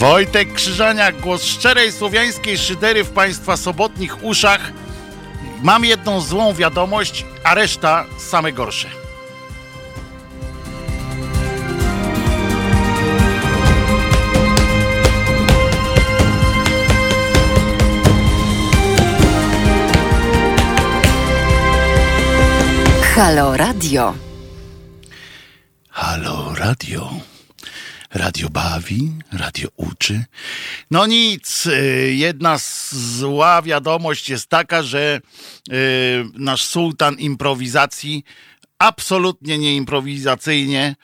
Wojtek Krzyżaniak, głos szczerej słowiańskiej szydery w Państwa sobotnich uszach. Mam jedną złą wiadomość, a reszta same gorsze. Halo Radio. Halo Radio. Radio bawi, radio uczy. No nic, y, jedna zła wiadomość jest taka, że y, nasz sułtan improwizacji absolutnie nie improwizacyjnie,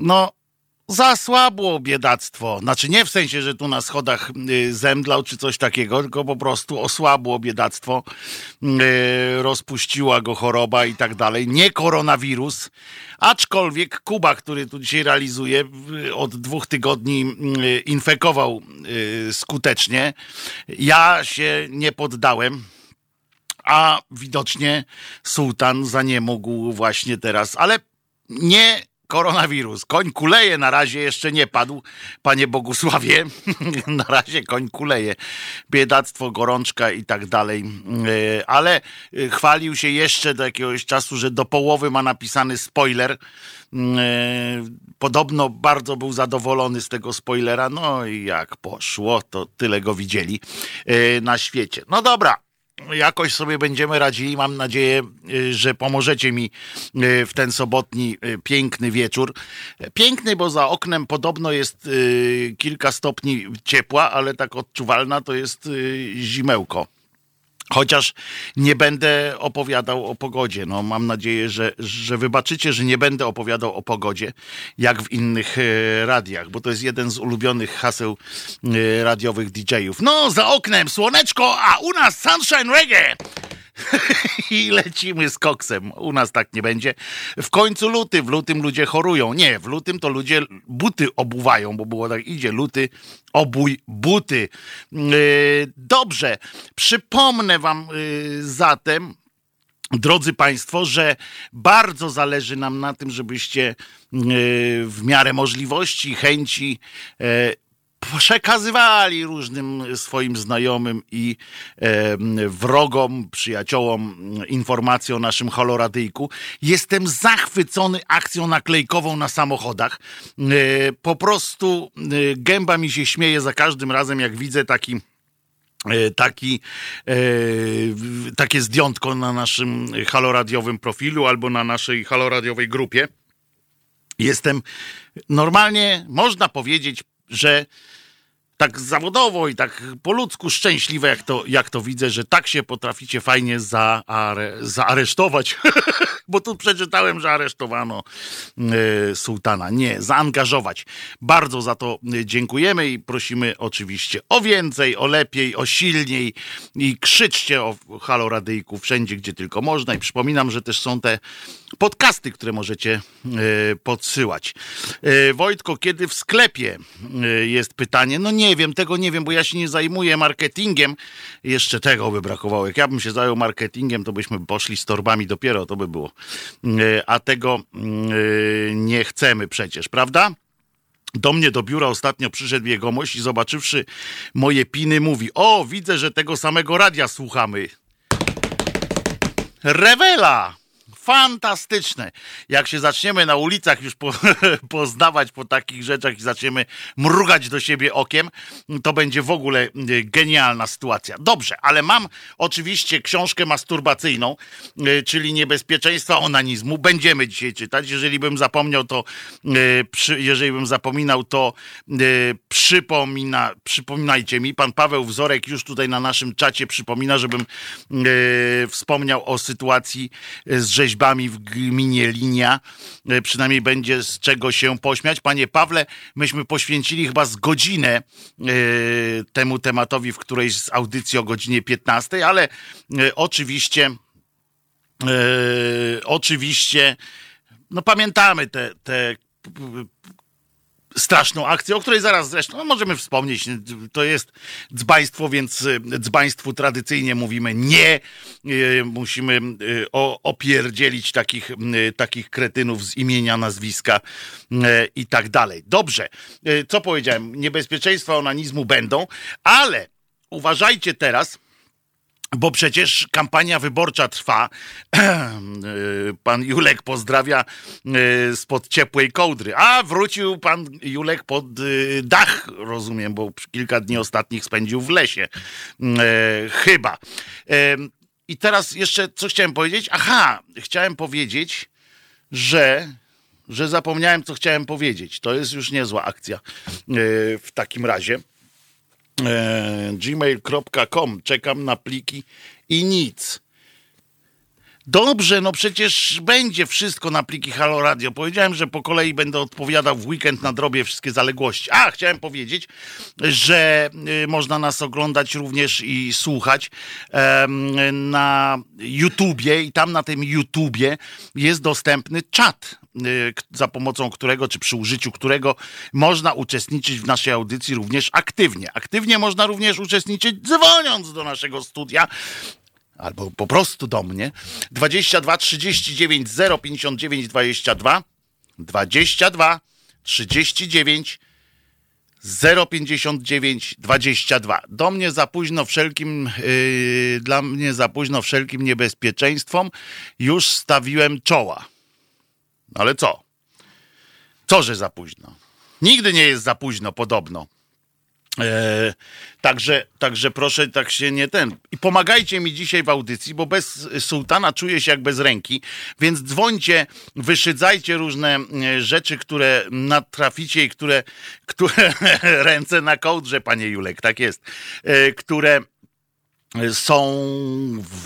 no zasłabło biedactwo. Znaczy nie w sensie, że tu na schodach y, zemdlał czy coś takiego, tylko po prostu osłabło biedactwo, y, rozpuściła go choroba i tak dalej. Nie koronawirus, aczkolwiek Kuba, który tu dzisiaj realizuje, y, od dwóch tygodni infekował skutecznie. Ja się nie poddałem a widocznie sułtan zaniemógł właśnie teraz, ale nie koronawirus. Koń kuleje, na razie jeszcze nie padł, panie Bogusławie. na razie koń kuleje. Biedactwo, gorączka i tak dalej. E, ale e, chwalił się jeszcze do jakiegoś czasu, że do połowy ma napisany spoiler. E, podobno bardzo był zadowolony z tego spoilera. No i jak poszło, to tyle go widzieli na świecie. No dobra jakoś sobie będziemy radzili. Mam nadzieję, y, że pomożecie mi y, w ten sobotni y, piękny wieczór. Piękny, bo za oknem podobno jest kilka stopni ciepła, ale tak odczuwalna to jest zimełko. Chociaż nie będę opowiadał o pogodzie. No, mam nadzieję, że, że wybaczycie, że nie będę opowiadał o pogodzie, jak w innych e, radiach, bo to jest jeden z ulubionych haseł e, radiowych DJ-ów. No, za oknem słoneczko, a u nas sunshine reggae. I lecimy z koksem. U nas tak nie będzie. W końcu luty, w lutym ludzie chorują. Nie, w lutym to ludzie buty obuwają, bo było tak, idzie luty, obój buty. Yy, dobrze, przypomnę wam yy, zatem, Drodzy Państwo, że bardzo zależy nam na tym, żebyście yy, w miarę możliwości, chęci przekazywali różnym swoim znajomym i e, wrogom, przyjaciołom informacje o naszym holoradyjku. Jestem zachwycony akcją naklejkową na samochodach. E, po prostu e, gęba mi się śmieje za każdym razem, jak widzę taki e, taki, e, takie zdjątko na naszym haloradiowym profilu albo na naszej haloradiowej grupie. Jestem normalnie, można powiedzieć, że tak zawodowo i tak po ludzku szczęśliwe, jak to, jak to widzę, że tak się potraficie fajnie zaare, zaaresztować. Bo tu przeczytałem, że aresztowano y, sułtana. Nie, zaangażować. Bardzo za to dziękujemy i prosimy oczywiście o więcej, o lepiej, o silniej i krzyczcie o Halo Radyjku wszędzie, gdzie tylko można. I przypominam, że też są te podcasty, które możecie y, podsyłać. Wojtko, kiedy w sklepie jest pytanie? No nie wiem, tego nie wiem, bo ja się nie zajmuję marketingiem. Jeszcze tego by brakowało. Jak ja bym się zajął marketingiem, to byśmy poszli z torbami dopiero, to by było. E, a tego e, nie chcemy przecież, prawda? Do mnie do biura ostatnio przyszedł jegomość i zobaczywszy moje piny mówi: O, widzę, że tego samego radia słuchamy. Rewela! Fantastyczne. Jak się zaczniemy na ulicach już po, poznawać po takich rzeczach i zaczniemy mrugać do siebie okiem, to będzie w ogóle e, genialna sytuacja. Dobrze, ale mam oczywiście książkę masturbacyjną, e, czyli niebezpieczeństwa onanizmu. Będziemy dzisiaj czytać. Jeżeli bym zapomniał, to e, jeżeli bym zapominał, to przypomina, przypominajcie mi. Pan Paweł Wzorek już tutaj na naszym czacie przypomina, żebym wspomniał o sytuacji z rzeźbą liczbami w gminie Linia. E, przynajmniej będzie z czego się pośmiać. Panie Pawle, myśmy poświęcili chyba z godzinę e, temu tematowi w którejś z audycji o godzinie 15, ale e, oczywiście oczywiście no pamiętamy te, te straszną akcję, o której zaraz zresztą no możemy wspomnieć. To jest dzbaństwo, więc dzbaństwu tradycyjnie mówimy nie. Musimy opierdzielić takich, takich kretynów z imienia, nazwiska i tak dalej. Dobrze, co powiedziałem? Niebezpieczeństwa onanizmu będą, ale uważajcie teraz, bo przecież kampania wyborcza trwa. Pan Julek pozdrawia e, spod ciepłej kołdry. A wrócił pan Julek pod e, dach, rozumiem, bo kilka dni ostatnich spędził w lesie. E, chyba. I teraz jeszcze co chciałem powiedzieć? Aha, chciałem powiedzieć, że że zapomniałem, co chciałem powiedzieć. To jest już niezła akcja w takim razie. E, gmail.com. Czekam na pliki i nic. Dobrze, no przecież będzie wszystko na pliki Halo Radio. Powiedziałem, że po kolei będę odpowiadał w weekend na drobie wszystkie zaległości. A, chciałem powiedzieć, że y, można nas oglądać również i słuchać na YouTubie i tam na tym YouTubie jest dostępny czat, y, za pomocą którego, czy przy użyciu którego można uczestniczyć w naszej audycji również aktywnie. Aktywnie można również uczestniczyć dzwoniąc do naszego studia albo po prostu do mnie 22 39 059 22 22 39 059 22. Do mnie za późno wszelkim, yy, dla mnie za późno wszelkim niebezpieczeństwom już stawiłem czoła. Ale co? Co, że za późno? Nigdy nie jest za późno, podobno. E, także, także proszę tak się nie ten. I pomagajcie mi dzisiaj w audycji, bo bez sułtana czuję się jak bez ręki, więc dzwońcie, wyszydzajcie różne e, rzeczy, które natraficie i które, które ręce na kołdrze, panie Julek, tak jest, e, które są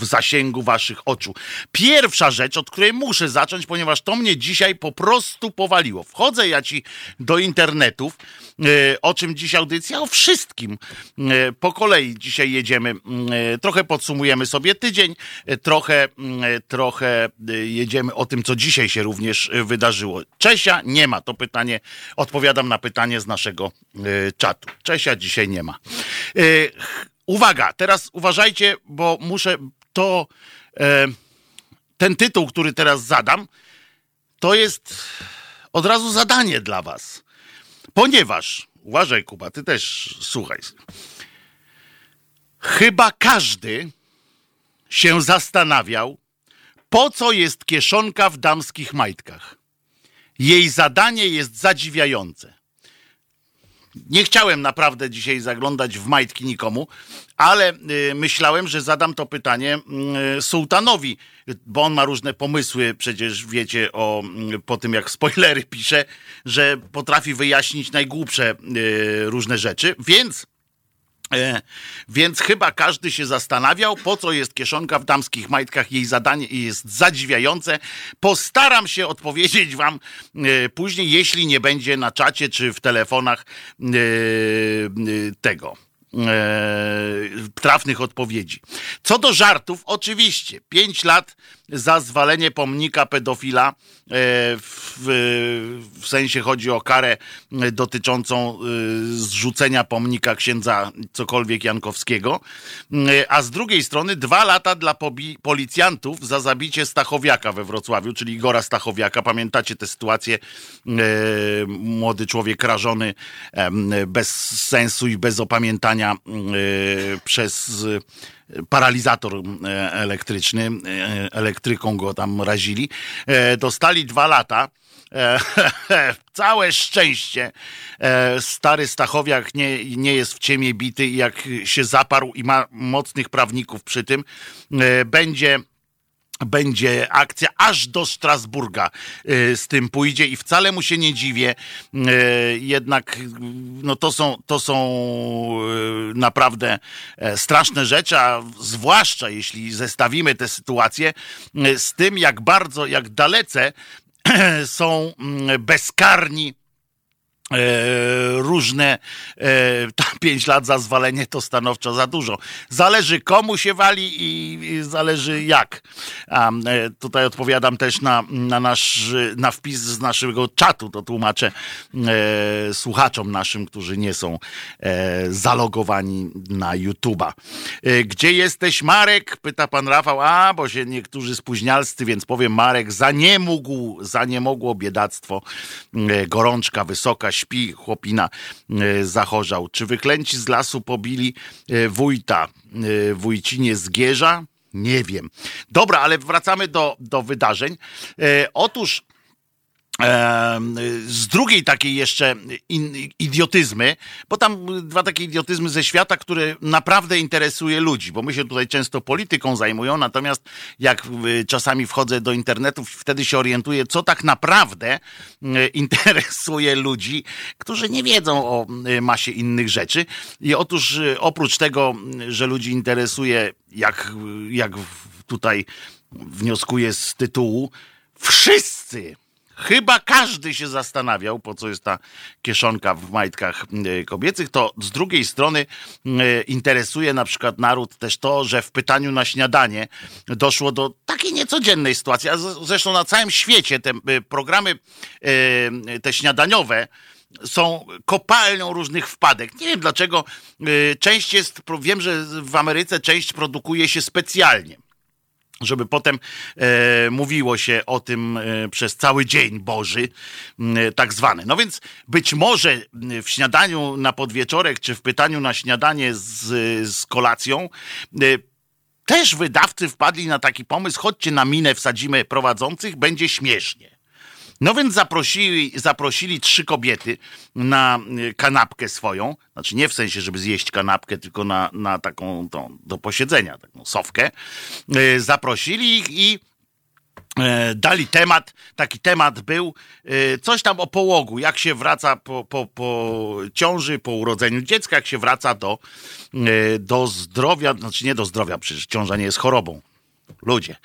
w zasięgu waszych oczu. Pierwsza rzecz, od której muszę zacząć, ponieważ to mnie dzisiaj po prostu powaliło. Wchodzę ja ci do internetów, e, o czym dziś audycja? O wszystkim. E, po kolei dzisiaj jedziemy, e, trochę podsumujemy sobie tydzień, trochę, trochę jedziemy o tym, co dzisiaj się również wydarzyło. Czesia nie ma, to pytanie, odpowiadam na pytanie z naszego czatu. Czesia dzisiaj nie ma. Uwaga, teraz uważajcie, bo muszę to. E, ten tytuł, który teraz zadam, to jest od razu zadanie dla Was. Ponieważ, uważaj, Kuba, ty też słuchaj. Chyba każdy się zastanawiał, po co jest kieszonka w damskich majtkach. Jej zadanie jest zadziwiające. Nie chciałem naprawdę dzisiaj zaglądać w majtki nikomu, ale y, myślałem, że zadam to pytanie y, sułtanowi, bo on ma różne pomysły, przecież wiecie o, y, po tym jak spoilery pisze, że potrafi wyjaśnić najgłupsze różne rzeczy, więc więc chyba każdy się zastanawiał, po co jest kieszonka w damskich majtkach. Jej zadanie jest zadziwiające. Postaram się odpowiedzieć Wam e, później, jeśli nie będzie na czacie czy w telefonach e, tego trafnych odpowiedzi. Co do żartów, oczywiście, pięć lat za zwalenie pomnika pedofila, e, w, w, sensie chodzi o karę dotyczącą e, zrzucenia pomnika księdza cokolwiek Jankowskiego, e, a z drugiej strony dwa lata dla policjantów za zabicie Stachowiaka we Wrocławiu, czyli Igora Stachowiaka. Pamiętacie tę sytuację? Młody człowiek rażony bez sensu i bez opamiętania przez paralizator e, elektryczny, e, elektryką go tam razili. E, dostali dwa lata. Całe szczęście. Stary Stachowiak nie, nie jest w ciemię bity jak się zaparł i ma mocnych prawników przy tym, będzie będzie akcja aż do Strasburga y, z tym pójdzie i wcale mu się nie dziwię. Y, jednak no to są, to są y, naprawdę e, straszne rzeczy, a zwłaszcza jeśli zestawimy tę sytuację z tym, jak bardzo, jak dalece są mm, bezkarni różne e, pięć lat za zwalenie to stanowczo za dużo. Zależy komu się wali i, zależy jak. E, tutaj odpowiadam też na, na nasz na wpis z naszego czatu, to tłumaczę e, słuchaczom naszym, którzy nie są e, zalogowani na YouTube'a. E, gdzie jesteś Marek? Pyta pan Rafał. A, bo się niektórzy spóźnialscy, więc powiem Marek, za nie mógł, za nie mogło biedactwo, gorączka wysoka, śpi, chłopina e, zachorzał. Czy wyklęci z lasu pobili e, wójta, e, wójcinie Zgierza? Nie wiem. Dobra, ale wracamy do, do wydarzeń. Otóż z drugiej takiej jeszcze idiotyzmy, bo tam dwa takie idiotyzmy ze świata, które naprawdę interesuje ludzi, bo my się tutaj często polityką zajmują, natomiast jak y, czasami wchodzę do internetu, wtedy się orientuję, co tak naprawdę y, interesuje ludzi, którzy nie wiedzą o y, masie innych rzeczy. I otóż oprócz tego, że ludzi interesuje, jak, jak tutaj wnioskuję z tytułu, wszyscy Chyba każdy się zastanawiał, po co jest ta kieszonka w majtkach e, kobiecych, to z drugiej strony e, interesuje na przykład naród też to, że w pytaniu na śniadanie doszło do takiej niecodziennej sytuacji, a zresztą na całym świecie te e, programy, te śniadaniowe, są kopalnią różnych wpadek. Nie wiem dlaczego. Część jest, wiem, że w Ameryce część produkuje się specjalnie żeby potem e, mówiło się o tym e, przez cały dzień Boży, e, tak zwany. No więc być może w śniadaniu na podwieczorek, czy w pytaniu na śniadanie z, z kolacją, e, też wydawcy wpadli na taki pomysł, chodźcie na minę, wsadzimy prowadzących, będzie śmiesznie. No więc zaprosili, zaprosili trzy kobiety na y, kanapkę swoją, znaczy nie w sensie, żeby zjeść kanapkę, tylko na, na taką tą, do posiedzenia, taką sowkę. Y, zaprosili ich i e, dali temat, taki temat był, y, coś tam o połogu, jak się wraca po, po, po ciąży, po urodzeniu dziecka, jak się wraca do, do zdrowia, znaczy nie do zdrowia, przecież ciąża nie jest chorobą, ludzie.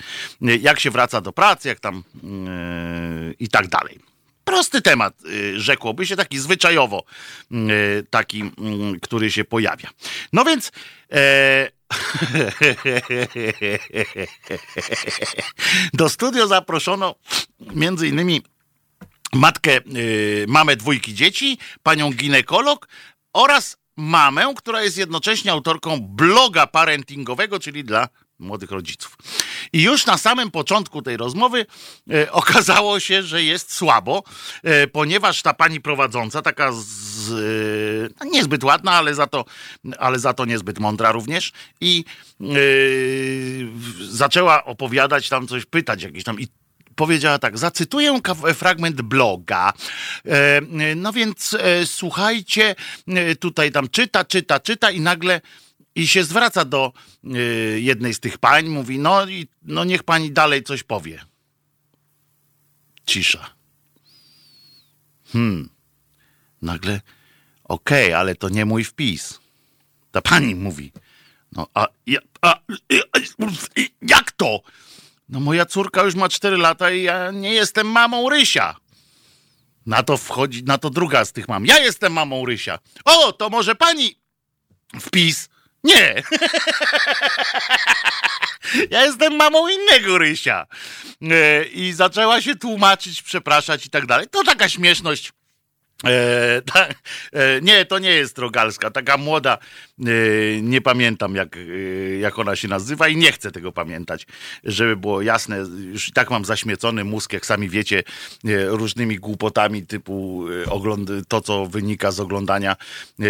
Jak się wraca do pracy, jak tam yy, i tak dalej. Prosty temat, yy, rzekłoby się, taki zwyczajowo, yy, taki, mm, który się pojawia. No więc. E, do studio zaproszono między innymi matkę, yy, mamę dwójki dzieci, panią ginekolog oraz mamę, która jest jednocześnie autorką bloga parentingowego, czyli dla młodych rodziców. I już na samym początku tej rozmowy e, okazało się, że jest słabo, e, ponieważ ta pani prowadząca, taka z, e, no niezbyt ładna, ale za, to, ale za to niezbyt mądra również, i e, zaczęła opowiadać tam coś, pytać jakieś tam i powiedziała tak, zacytuję fragment bloga. E, no więc e, słuchajcie, tutaj tam czyta, czyta, czyta i nagle i się zwraca do y, jednej z tych pań, mówi, no, i, no niech pani dalej coś powie. Cisza. Hmm. Nagle, okej, okay, ale to nie mój wpis. Ta pani mówi, no a, a, jak to? No moja córka już ma 4 lata i ja nie jestem mamą Rysia. Na to wchodzi, na to druga z tych mam. Ja jestem mamą Rysia. O, to może pani wpis. Nie. Ja jestem mamą innego Rysia. E, I zaczęła się tłumaczyć, przepraszać i tak dalej. To taka śmieszność E, ta, e, nie, to nie jest Rogalska. Taka młoda, nie pamiętam jak, e, jak ona się nazywa i nie chcę tego pamiętać, żeby było jasne. Już i tak mam zaśmiecony mózg, jak sami wiecie, e, różnymi głupotami typu to, co wynika z oglądania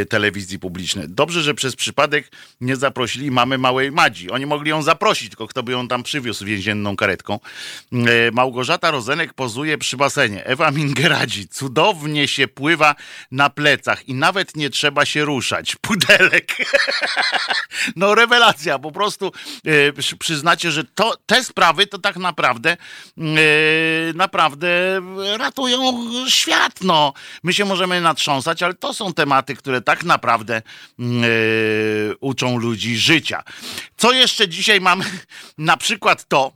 telewizji publicznej. Dobrze, że przez przypadek nie zaprosili mamy małej Madzi. Oni mogli ją zaprosić, tylko kto by ją tam przywiózł więzienną karetką. Małgorzata Rozenek pozuje przy basenie. Ewa Mingeradzi cudownie się pływa na plecach i nawet nie trzeba się ruszać. Pudelek. No rewelacja, po prostu e, przyznacie, że to, te sprawy to tak naprawdę e, naprawdę ratują świat. No. My się możemy natrząsać, ale to są tematy, które tak naprawdę e, uczą ludzi życia. Co jeszcze dzisiaj mamy? Na przykład to...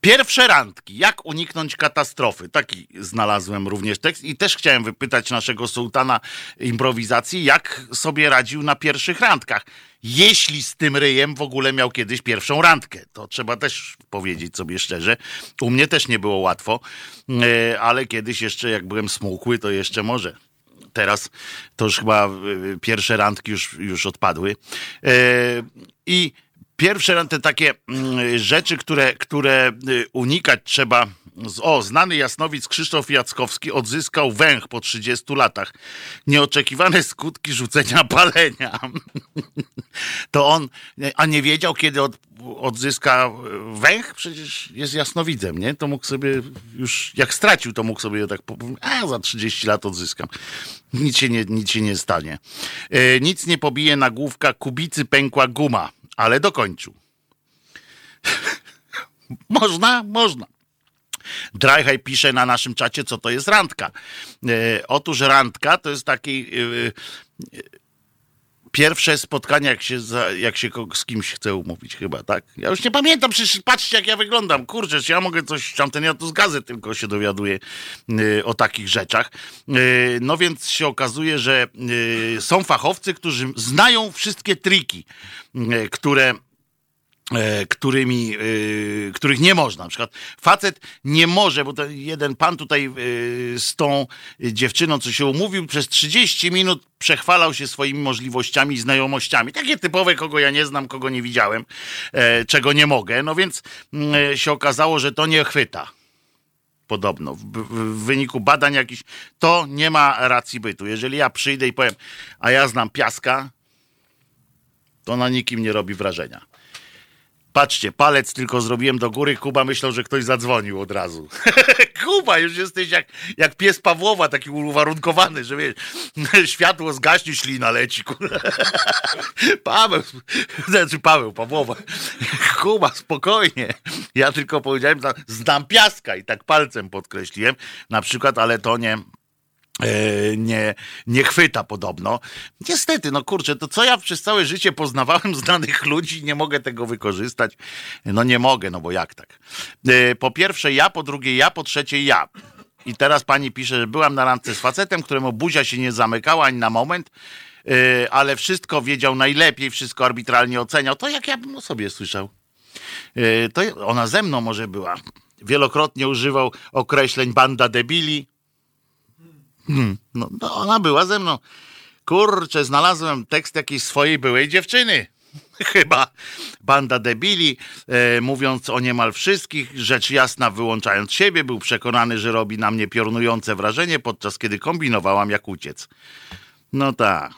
Pierwsze randki. Jak uniknąć katastrofy? Taki znalazłem również tekst i też chciałem wypytać naszego sułtana improwizacji, jak sobie radził na pierwszych randkach. Jeśli z tym ryjem w ogóle miał kiedyś pierwszą randkę, to trzeba też powiedzieć sobie szczerze. U mnie też nie było łatwo, e, ale kiedyś jeszcze jak byłem smukły, to jeszcze może teraz to już chyba e, pierwsze randki już, już odpadły. E, I Pierwsze te takie mm, rzeczy, które, które y, unikać trzeba. O, znany jasnowic Krzysztof Jackowski odzyskał węch po 30 latach. Nieoczekiwane skutki rzucenia palenia. To on, a nie wiedział, kiedy od, odzyska węch? Przecież jest jasnowidzem, nie? To mógł sobie już, jak stracił, to mógł sobie tak, a za 30 lat odzyskam. Nic się nie, nic się nie stanie. E, nic nie pobije nagłówka, kubicy pękła guma ale dokończył. można, można. Dryhaj pisze na naszym czacie, co to jest randka. E, otóż randka to jest taki e, pierwsze spotkanie, jak się, za, jak się z kimś chce umówić chyba, tak? Ja już nie pamiętam, przecież patrzcie jak ja wyglądam. Kurczę, czy ja mogę coś, tamten ja tu z gazet tylko się dowiaduję y, o takich rzeczach. Y, no więc się okazuje, że y, są fachowcy, którzy znają wszystkie triki, które którymi, e, których nie można. Na przykład facet nie może, bo jeden pan tutaj e, z tą dziewczyną, co się umówił, przez 30 minut przechwalał się swoimi możliwościami i znajomościami. Takie typowe, kogo ja nie znam, kogo nie widziałem, czego nie mogę. No więc mm, się okazało, że to nie chwyta. Podobno. W, w wyniku badań jakichś to nie ma racji bytu. Jeżeli ja przyjdę i powiem, a ja znam piaska, to na nikim nie robi wrażenia. Patrzcie, palec tylko zrobiłem do góry. Kuba myślał, że ktoś zadzwonił od razu. Kuba, już jesteś jak, jak pies Pawłowa, taki uwarunkowany, że wiesz, światło zgaśnie, ślina leci. Paweł, znaczy Paweł, Pawłowa. Kuba, spokojnie. Ja tylko powiedziałem, znam piaska i tak palcem podkreśliłem. Na przykład, ale to nie nie, nie chwyta podobno. Niestety, no kurczę, to co ja przez całe życie poznawałem znanych ludzi, nie mogę tego wykorzystać. No nie mogę, no bo jak tak? E, po pierwsze ja, po drugie ja, po trzecie ja. I teraz pani pisze, że byłam na randce z facetem, któremu buzia się nie zamykała ani na moment, e, ale wszystko wiedział najlepiej, wszystko arbitralnie oceniał. To jak ja bym o sobie słyszał. To ona ze mną może była. Wielokrotnie używał określeń banda debili, no, no, ona była ze mną. Kurczę, znalazłem tekst jakiejś swojej byłej dziewczyny. Chyba banda debili, e, mówiąc o niemal wszystkich, rzecz jasna wyłączając siebie, był przekonany, że robi na mnie piorunujące wrażenie, podczas kiedy kombinowałam jak uciec. No tak.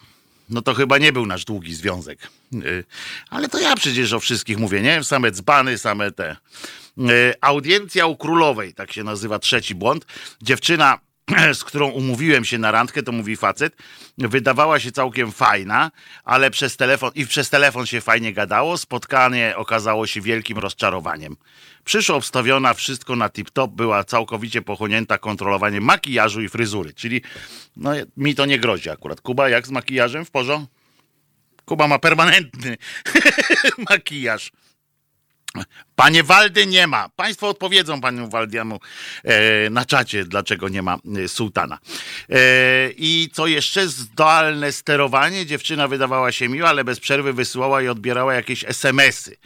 No to chyba nie był nasz długi związek. E, ale to ja przecież o wszystkich mówię, nie? Same dzbany, same te. E, audiencja u królowej, tak się nazywa trzeci błąd. Dziewczyna z którą umówiłem się na randkę, to mówi facet, wydawała się całkiem fajna, ale przez telefon, i przez telefon się fajnie gadało, spotkanie okazało się wielkim rozczarowaniem. Przyszła obstawiona, wszystko na tip-top, była całkowicie pochłonięta kontrolowaniem makijażu i fryzury, czyli no, mi to nie grozi akurat. Kuba, jak z makijażem w porządku? Kuba ma permanentny makijaż. Panie Waldy nie ma. Państwo odpowiedzą panu Waldiemu e, na czacie, dlaczego nie ma e, sułtana. E, I co jeszcze? Zdalne sterowanie. Dziewczyna wydawała się miła, ale bez przerwy wysyłała i odbierała jakieś SMS-y.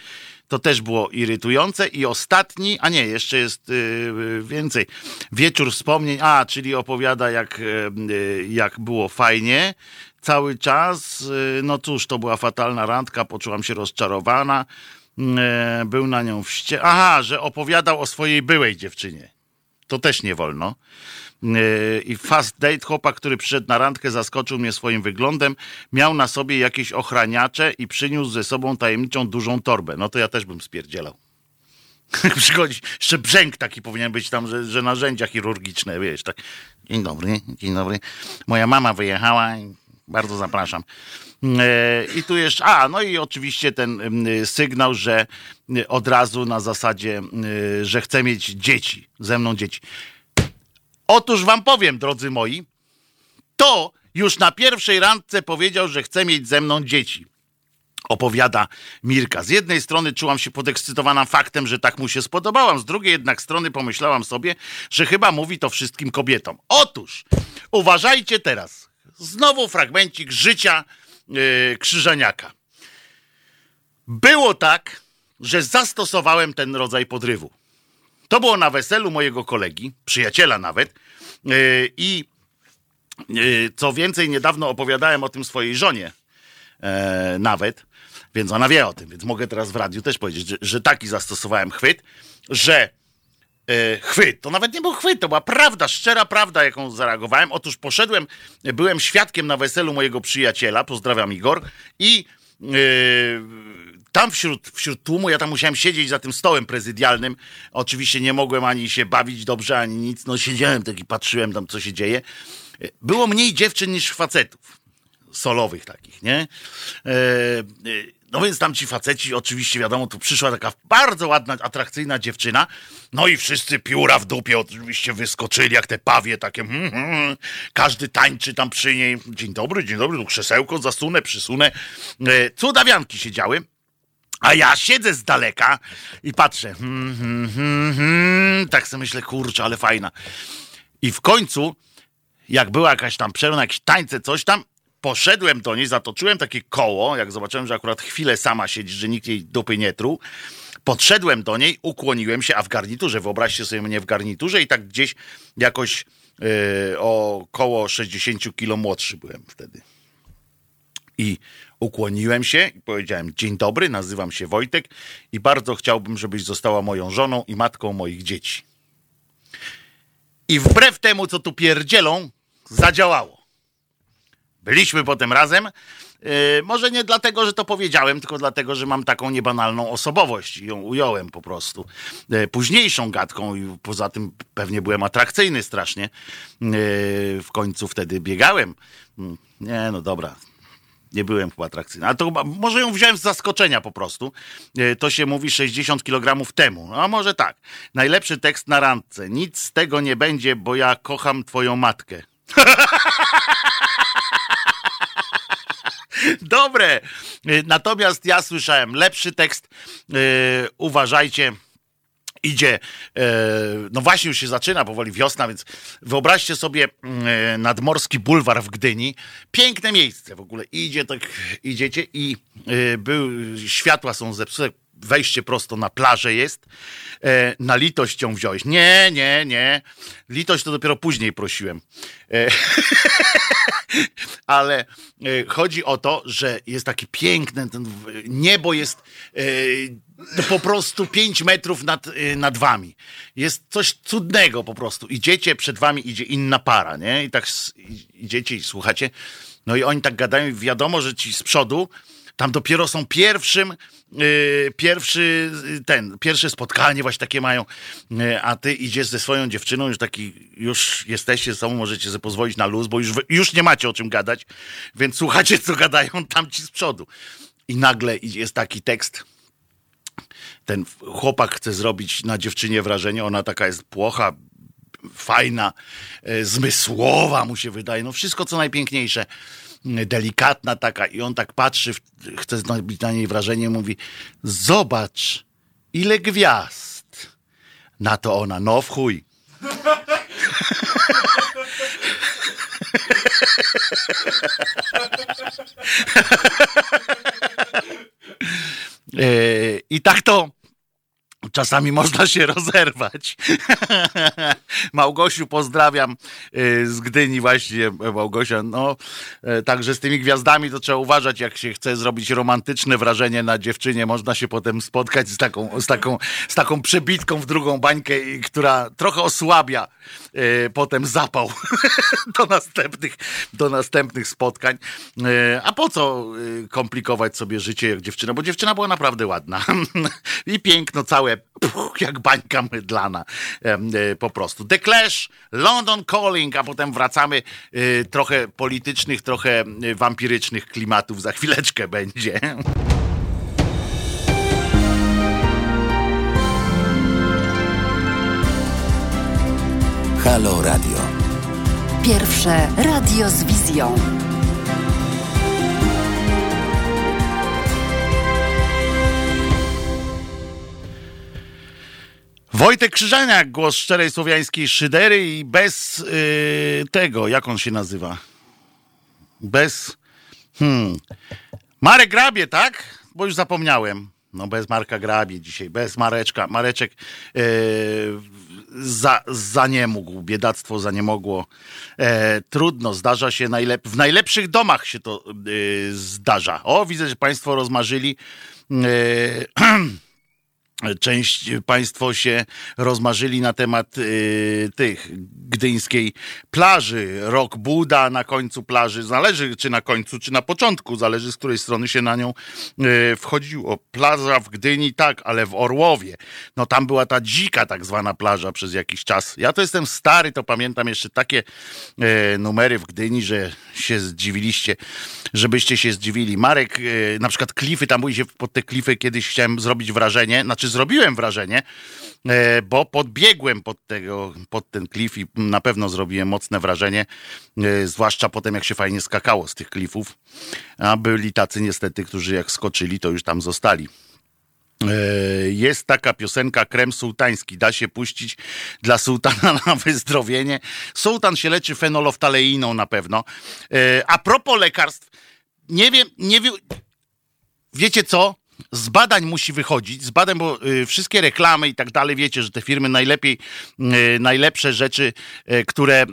To też było irytujące. I ostatni, a nie, jeszcze jest więcej. Wieczór wspomnień, a, czyli opowiada, jak, jak było fajnie cały czas. No cóż, to była fatalna randka, poczułam się rozczarowana. E, był na nią wście... Aha, że opowiadał o swojej byłej dziewczynie. To też nie wolno. E, I fast date chłopak, który przyszedł na randkę, zaskoczył mnie swoim wyglądem. Miał na sobie jakieś ochraniacze i przyniósł ze sobą tajemniczą dużą torbę. No to ja też bym spierdzielał. Przychodzi, jeszcze brzęk taki powinien być tam, że, że narzędzia chirurgiczne, wiesz, tak. Dzień dobry, dzień dobry. Moja mama wyjechała bardzo zapraszam. E, I tu jeszcze, a no i oczywiście ten sygnał, że od razu na zasadzie, że chcę mieć dzieci, ze mną dzieci. Otóż wam powiem, drodzy moi, to już na pierwszej randce powiedział, że chce mieć ze mną dzieci. opowiada Mirka. Z jednej strony czułam się podekscytowana faktem, że tak mu się spodobałam, z drugiej jednak strony pomyślałam sobie, że chyba mówi to wszystkim kobietom. Otóż, uważajcie teraz, znowu fragmencik życia yy, Krzyżaniaka. Było tak, że zastosowałem ten rodzaj podrywu. To było na weselu mojego kolegi, przyjaciela nawet, yy, i yy, co więcej, niedawno opowiadałem o tym swojej żonie, nawet, więc ona wie o tym, więc mogę teraz w radiu też powiedzieć, że, że taki zastosowałem chwyt, że chwyt, to nawet nie był chwyt, to była prawda, szczera prawda, jaką zareagowałem. Otóż poszedłem, byłem świadkiem na weselu mojego przyjaciela, pozdrawiam Igor, i e, tam wśród, wśród tłumu, ja tam musiałem siedzieć za tym stołem prezydialnym. Oczywiście nie mogłem ani się bawić dobrze, ani nic. No siedziałem tak i patrzyłem tam, co się dzieje. Było mniej dziewczyn niż facetów solowych takich, nie? E, e, no więc tam ci faceci, oczywiście wiadomo, tu przyszła taka bardzo ładna, atrakcyjna dziewczyna, no i wszyscy pióra w dupie oczywiście wyskoczyli, jak te pawie takie, hmm, hmm, każdy tańczy tam przy niej, dzień dobry, dzień dobry, tu krzesełko zasunę, przysunę, e, cudawianki siedziały, a ja siedzę z daleka i patrzę, hmm, hmm, hmm, hmm, tak sobie myślę, kurczę, ale fajna. I w końcu, jak była jakaś tam przerwa, jakieś tańce, coś tam, poszedłem do niej, zatoczyłem takie koło, jak zobaczyłem, że akurat chwilę sama siedzi, że nikt jej dupy nie truł. Podszedłem do niej, ukłoniłem się, a w garniturze, wyobraźcie sobie mnie w garniturze i tak gdzieś jakoś yy, około 60 kilo młodszy byłem wtedy. I ukłoniłem się i powiedziałem: Dzień dobry, nazywam się Wojtek i bardzo chciałbym, żebyś została moją żoną i matką moich dzieci. I wbrew temu, co tu pierdzielą, zadziałało. Byliśmy potem razem. Yy, może nie dlatego, że to powiedziałem, tylko dlatego, że mam taką niebanalną osobowość i ją ująłem po prostu. Yy, późniejszą gadką i poza tym pewnie byłem atrakcyjny strasznie. Yy, w końcu wtedy biegałem. Mm, nie, no dobra, nie byłem chyba atrakcyjny. Ale to może ją wziąłem z zaskoczenia po prostu. To się mówi 60 kg temu. A może tak. Najlepszy tekst na randce. Nic z tego nie będzie, bo ja kocham twoją matkę. Dobre. Natomiast ja słyszałem lepszy tekst. Yy, uważajcie idzie, no właśnie już się zaczyna powoli wiosna, więc wyobraźcie sobie nadmorski bulwar w Gdyni. Piękne miejsce w ogóle. Idzie tak, idziecie i był, światła są zepsute, wejście prosto na plażę jest. Na litość ją wziąłeś. Nie, nie, nie. Litość to dopiero później prosiłem. Ale chodzi o to, że jest takie piękne, ten niebo jest po prostu 5 metrów nad, nad wami. Jest coś cudnego po prostu. Idziecie, przed wami idzie inna para, nie? I tak idziecie i słuchacie. No i oni tak gadają wiadomo, że ci z przodu tam dopiero są pierwszym, yy, pierwszy ten, pierwsze spotkanie właśnie takie mają, yy, a ty idziesz ze swoją dziewczyną, już taki, już jesteście ze sobą, możecie sobie pozwolić na luz, bo już, już nie macie o czym gadać, więc słuchacie, co gadają tam ci z przodu. I nagle jest taki tekst, ten chłopak chce zrobić na dziewczynie wrażenie, ona taka jest płocha, fajna, e, zmysłowa mu się wydaje, no wszystko co najpiękniejsze, delikatna taka i on tak patrzy, chce zrobić na niej wrażenie, mówi zobacz ile gwiazd. Na to ona, no w chuj. E, I tak to Czasami można się rozerwać. Małgosiu, pozdrawiam y, z Gdyni właśnie, Małgosia. No, e, także z tymi gwiazdami to trzeba uważać, jak się chce zrobić romantyczne wrażenie na dziewczynie. Można się potem spotkać z taką, z taką, z taką przebitką w drugą bańkę, która trochę osłabia y, potem zapał do, następnych, do następnych spotkań. A po co komplikować sobie życie jak dziewczyna? Bo dziewczyna była naprawdę ładna i piękno całe puch, jak bańka mydlana e, po prostu. The Clash, London Calling, a potem wracamy e, trochę politycznych, trochę e, wampirycznych klimatów za chwileczkę będzie. Halo Radio. Pierwsze radio z wizją. Wojtek Krzyżaniak, głos szczerej słowiańskiej szydery i bez yy, tego, jak on się nazywa? Bez. Hmm. Marek Grabie, tak? Bo już zapomniałem. No bez Marka Grabie dzisiaj, bez Mareczka. Mareczek yy, za, za nie biedactwo za nie mogło. E, trudno, zdarza się, najlep w najlepszych domach się to yy, zdarza. O, widzę, że Państwo rozmarzyli. Yy, Część państwo się rozmarzyli na temat y, tych gdyńskiej plaży. Rok Buda na końcu plaży. Zależy czy na końcu, czy na początku. Zależy z której strony się na nią y, wchodziło. Plaża w Gdyni tak, ale w Orłowie. No tam była ta dzika tak zwana plaża przez jakiś czas. Ja to jestem stary, to pamiętam jeszcze takie y, numery w Gdyni, że się zdziwiliście, żebyście się zdziwili. Marek, y, na przykład klify, tam się pod te klify kiedyś chciałem zrobić wrażenie, znaczy znaczy zrobiłem wrażenie, e, bo podbiegłem pod, tego, pod ten klif i na pewno zrobiłem mocne wrażenie, e, zwłaszcza potem jak się fajnie skakało z tych klifów, a byli tacy niestety, którzy jak skoczyli, to już tam zostali. E, jest taka piosenka Krem Sułtański, da się puścić dla sułtana na wyzdrowienie. Sułtan się leczy fenoloftaleiną na pewno. A propos lekarstw, nie wiem, nie wiem, wiecie co? Z badań musi wychodzić, z badań, bo y, wszystkie reklamy i tak dalej, wiecie, że te firmy najlepiej, y, najlepsze rzeczy, y, które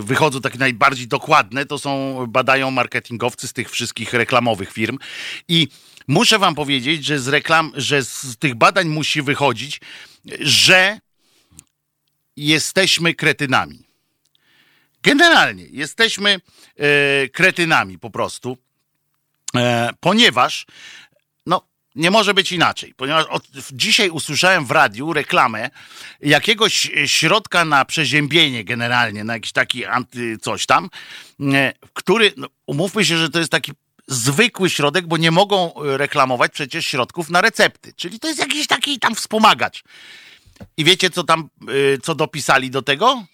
wychodzą takie najbardziej dokładne, to są, badają marketingowcy z tych wszystkich reklamowych firm i muszę wam powiedzieć, że z reklam, że z tych badań musi wychodzić, że jesteśmy kretynami. Generalnie jesteśmy kretynami po prostu, e, ponieważ nie może być inaczej, ponieważ od, dzisiaj usłyszałem w radiu reklamę jakiegoś środka na przeziębienie generalnie, na jakiś taki anty coś tam, e, który, no, umówmy się, że to jest taki zwykły środek, bo nie mogą reklamować przecież środków na recepty, czyli to jest jakiś taki tam wspomagacz. I wiecie, co tam, e, co dopisali do tego?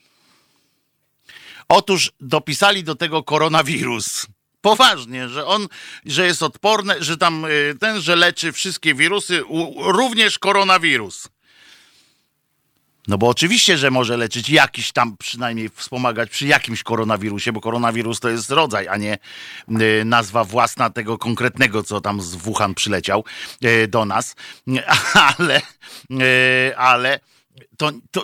Otóż dopisali do tego koronawirus. Poważnie, że on, że jest odporny, że tam y, ten, że leczy wszystkie wirusy, również koronawirus. No bo oczywiście, że może leczyć jakiś tam, przynajmniej wspomagać przy jakimś koronawirusie, bo koronawirus to jest rodzaj, a nie y, nazwa własna tego konkretnego, co tam z Wuhan przyleciał y, do nas. Ale, ale to, to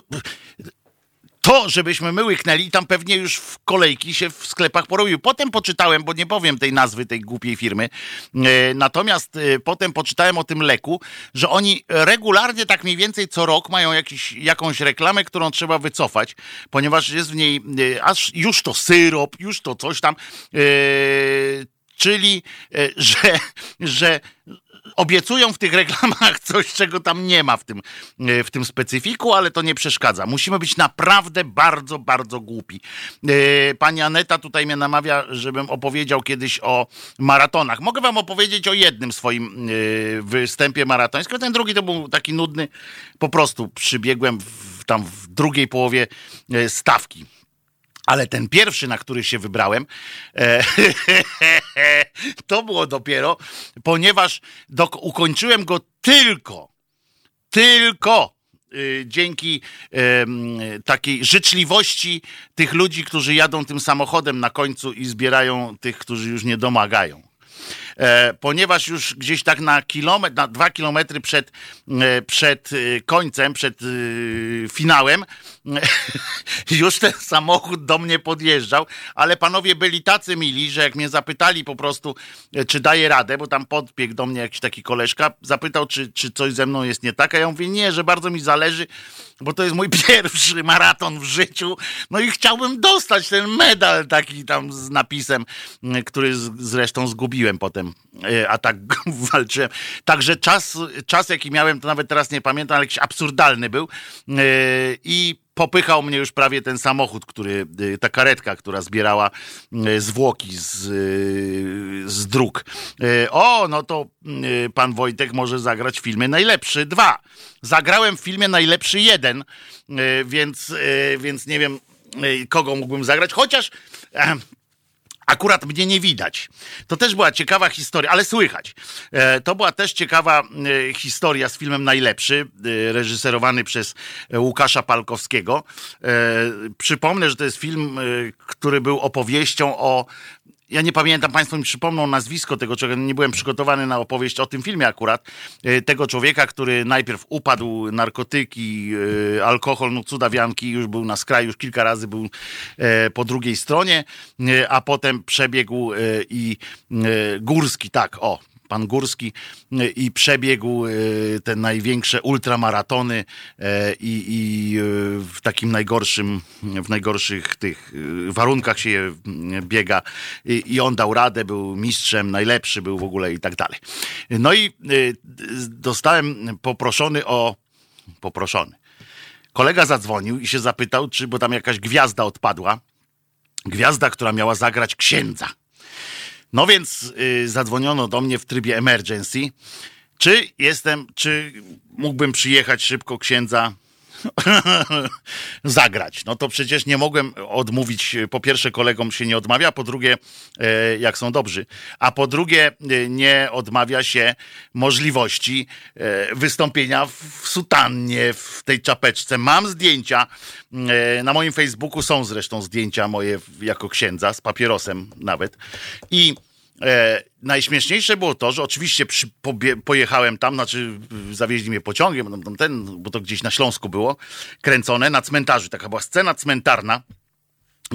to, żebyśmy my łyknęli, tam pewnie już w kolejki się w sklepach porobił. Potem poczytałem, bo nie powiem tej nazwy tej głupiej firmy, e, natomiast e, potem poczytałem o tym leku, że oni regularnie tak mniej więcej co rok mają jakiś, jakąś reklamę, którą trzeba wycofać, ponieważ jest w niej e, aż już to syrop, już to coś tam, czyli że, że obiecują w tych reklamach coś, czego tam nie ma w tym, e, w tym specyfiku, ale to nie przeszkadza. Musimy być naprawdę bardzo, bardzo głupi. E, pani Aneta tutaj mnie namawia, żebym opowiedział kiedyś o maratonach. Mogę wam opowiedzieć o jednym swoim e, występie maratońskim. Ten drugi to był taki nudny. Po prostu przybiegłem w, tam w drugiej połowie stawki. Ale ten pierwszy, na który się wybrałem, e, to było dopiero, ponieważ ukończyłem go tylko, tylko y, dzięki y, takiej życzliwości tych ludzi, którzy jadą tym samochodem na końcu i zbierają tych, którzy już nie domagają. E, ponieważ już gdzieś tak na kilometr, na dwa kilometry przed, e, przed e, końcem, przed finałem, już ten samochód do mnie podjeżdżał, ale panowie byli tacy mili, że jak mnie zapytali po prostu, czy daję radę, bo tam podbiegł do mnie jakiś taki koleżka, zapytał, czy, czy coś ze mną jest nie tak, a ja mówię, nie, że bardzo mi zależy, bo to jest mój pierwszy maraton w życiu, no i chciałbym dostać ten medal taki tam z napisem, który zresztą zgubiłem potem, e, a tak walczyłem. Także czas, czas jaki miałem, to nawet teraz nie pamiętam, ale jakiś absurdalny był e, i popychał mnie już prawie ten samochód, który, y, ta karetka, która zbierała y, zwłoki z, y, z dróg. O, no to pan Wojtek może zagrać w filmie Najlepszy dwa. Zagrałem w filmie Najlepszy jeden, więc, więc nie wiem, kogo mógłbym zagrać, chociaż Akurat mnie nie widać. To też była ciekawa historia, ale słychać. E, to była też ciekawa e, historia z filmem Najlepszy, e, reżyserowany przez Łukasza Palkowskiego. Przypomnę, że to jest film, który był opowieścią o ja nie pamiętam, Państwo mi przypomną nazwisko tego człowieka, nie byłem przygotowany na opowieść o tym filmie akurat, e, tego człowieka, który najpierw upadł, narkotyki, e, alkohol, no cudawianki, już był na skraju, już kilka razy był e, po drugiej stronie, a potem przebiegł i Górski, tak, o, pan Górski y, i przebiegł y, te największe ultramaratony e, i, i y, w takim najgorszym, w najgorszych tych warunkach się biega I, i on dał radę, był mistrzem, najlepszy był w ogóle i tak dalej. No i dostałem poproszony o, poproszony, kolega zadzwonił i się zapytał, czy, bo tam jakaś gwiazda odpadła, gwiazda, która miała zagrać księdza. No więc y, zadzwoniono do mnie w trybie emergency. Czy jestem, czy mógłbym przyjechać szybko księdza zagrać. No to przecież nie mogłem odmówić, po pierwsze kolegom się nie odmawia, po drugie e, jak są dobrzy, a po drugie e, nie odmawia się możliwości e, wystąpienia w sutannie, w tej czapeczce. Mam zdjęcia, na moim Facebooku są zresztą zdjęcia moje jako księdza, z papierosem nawet i E, najśmieszniejsze było to, że oczywiście przy, pobie, pojechałem tam, znaczy zawieźli mnie pociągiem, ten, bo to gdzieś na Śląsku było, kręcone na cmentarzu. Taka była scena cmentarna,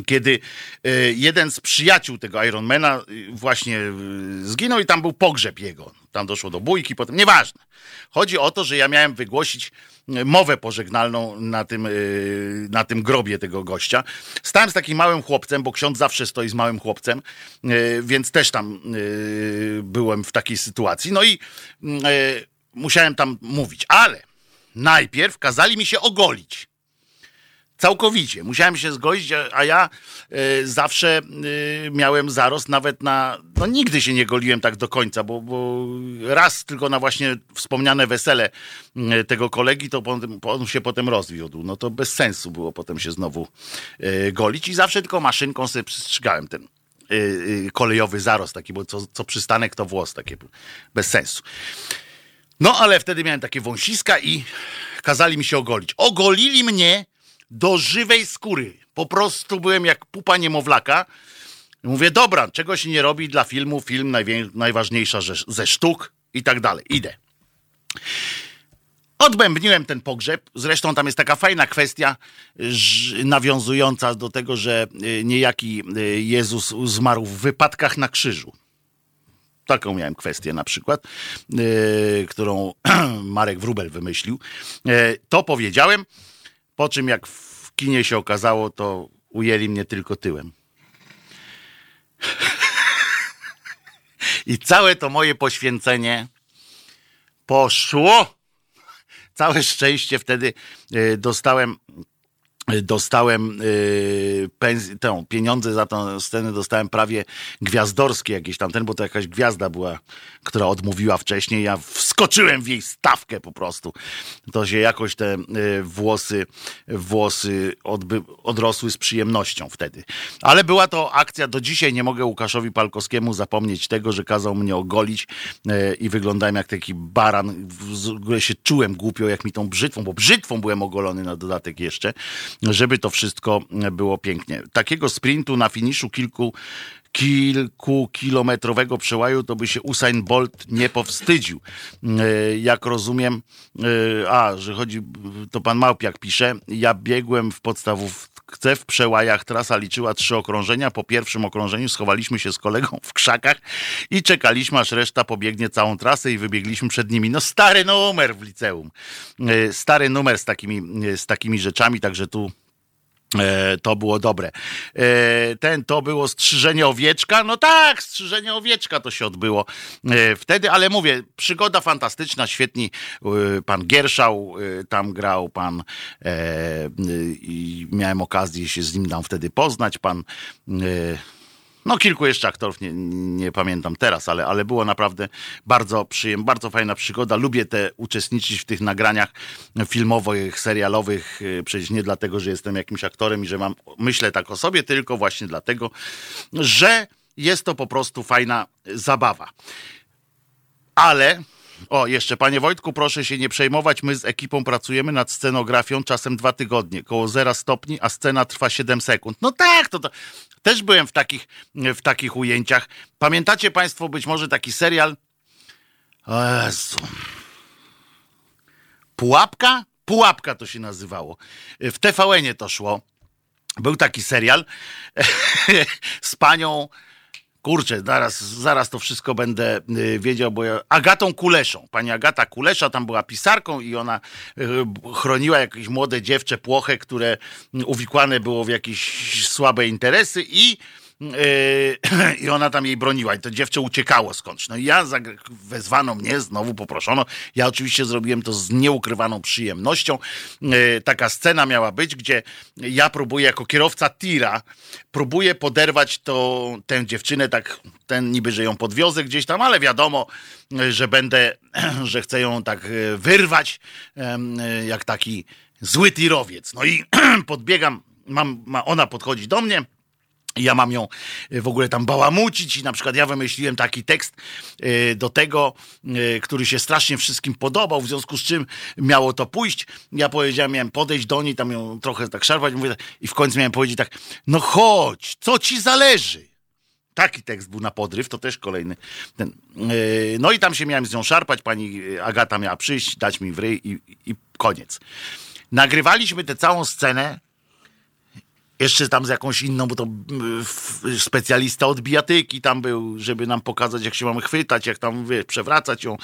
kiedy e, jeden z przyjaciół tego Ironmana e, właśnie e, zginął i tam był pogrzeb jego. Tam doszło do bójki, potem nieważne. Chodzi o to, że ja miałem wygłosić mowę pożegnalną na tym, na tym grobie tego gościa. Stałem z takim małym chłopcem, bo ksiądz zawsze stoi z małym chłopcem, więc też tam byłem w takiej sytuacji. No i musiałem tam mówić, ale najpierw kazali mi się ogolić. Całkowicie. Musiałem się zgodzić, a ja y, zawsze y, miałem zarost nawet na. No nigdy się nie goliłem tak do końca, bo, bo raz tylko na właśnie wspomniane wesele y, tego kolegi, to on, on, się potem rozwiódł. No to bez sensu było potem się znowu golić i zawsze tylko maszynką sobie przystrzygałem ten kolejowy zarost taki, bo co, co przystanek to włos, takie bez sensu. No ale wtedy miałem takie wąsiska i kazali mi się ogolić. Ogolili mnie do żywej skóry. Po prostu byłem jak pupa niemowlaka. Mówię, dobra, czego się nie robi dla filmu, film najważniejsza ze sztuk i tak dalej. Idę. Odbębniłem ten pogrzeb. Zresztą tam jest taka fajna kwestia nawiązująca do tego, że y, niejaki y, Jezus zmarł w wypadkach na krzyżu. Taką miałem kwestię na przykład, yy, którą Marek Wrubel wymyślił. To powiedziałem. Po czym jak w kinie się okazało, to ujęli mnie tylko tyłem. I całe to moje poświęcenie poszło. Całe szczęście wtedy e, dostałem dostałem yy, pens- tę, pieniądze za tę scenę dostałem prawie gwiazdorskie jakieś tamten, bo to jakaś gwiazda była, która odmówiła wcześniej. Ja wskoczyłem w jej stawkę po prostu. To się jakoś te yy, włosy, włosy odby- odrosły z przyjemnością wtedy. Ale była to akcja, do dzisiaj nie mogę Łukaszowi Palkowskiemu zapomnieć tego, że kazał mnie ogolić yy, i wyglądałem jak taki baran. W ogóle się czułem głupio, jak mi tą brzytwą, bo brzytwą byłem ogolony na dodatek jeszcze żeby to wszystko było pięknie. Takiego sprintu na finiszu kilku kilkukilometrowego przełaju, to by się Usain Bolt nie powstydził. E, jak rozumiem, e, a, że chodzi, to pan Małpiak pisze, ja biegłem w podstawówce w przełajach, trasa liczyła trzy okrążenia, po pierwszym okrążeniu schowaliśmy się z kolegą w krzakach i czekaliśmy, aż reszta pobiegnie całą trasę i wybiegliśmy przed nimi. No stary numer w liceum, e, stary numer z takimi, z takimi rzeczami, także tu to było dobre. E, ten to było strzyżenie owieczka. No tak, strzyżenie owieczka to się odbyło e, wtedy, ale mówię, przygoda fantastyczna, świetni. Pan Gierszał tam grał, pan i miałem okazję się z nim tam wtedy poznać. Pan no kilku jeszcze aktorów, nie, nie pamiętam teraz, ale, ale było naprawdę bardzo przyjemna, bardzo fajna przygoda. Lubię te uczestniczyć w tych nagraniach filmowych, serialowych, y, przecież nie dlatego, że jestem jakimś aktorem i że mam, myślę tak o sobie, tylko właśnie dlatego, że jest to po prostu fajna zabawa. Ale o, jeszcze panie Wojtku, proszę się nie przejmować. My z ekipą pracujemy nad scenografią czasem dwa tygodnie, koło zera stopni, a scena trwa 7 sekund. No tak, to, to też byłem w takich, w takich ujęciach. Pamiętacie państwo być może taki serial? Jezu. Pułapka? Pułapka to się nazywało. W TVN-ie to szło. Był taki serial z panią kurczę, zaraz, zaraz to wszystko będę y, wiedział, bo ja, Agatą Kuleszą. Pani Agata Kulesza tam była pisarką i ona y, chroniła jakieś młode dziewczę płoche, które uwikłane było w jakieś słabe interesy i I ona tam jej broniła i to dziewczę uciekało skądś. No i ja wezwano mnie, znowu poproszono. Ja oczywiście zrobiłem to z nieukrywaną przyjemnością. Yy, taka scena miała być, gdzie ja próbuję jako kierowca tira, próbuję poderwać to, tę dziewczynę, tak ten niby, że ją podwiozę gdzieś tam, ale wiadomo, że będę, że chcę ją tak yy, wyrwać, jak taki zły tirowiec. No i podbiegam, mam, ona podchodzi do mnie, ja mam ją e, w ogóle tam bałamucić i na przykład ja wymyśliłem taki tekst e, do tego, e, który się strasznie wszystkim podobał, w związku z czym miało to pójść. Ja powiedziałem, miałem podejść do niej, tam ją trochę tak szarpać mówię, i w końcu miałem powiedzieć tak, no chodź, co ci zależy? Taki tekst był na podryw, to też kolejny. Ten. No i tam się miałem z nią szarpać, pani Agata miała przyjść, dać mi w ryj i, i koniec. Nagrywaliśmy tę całą scenę jeszcze tam z jakąś inną, bo to specjalista od bijatyki tam był, żeby nam pokazać, jak się mamy chwytać, jak tam wie, przewracać ją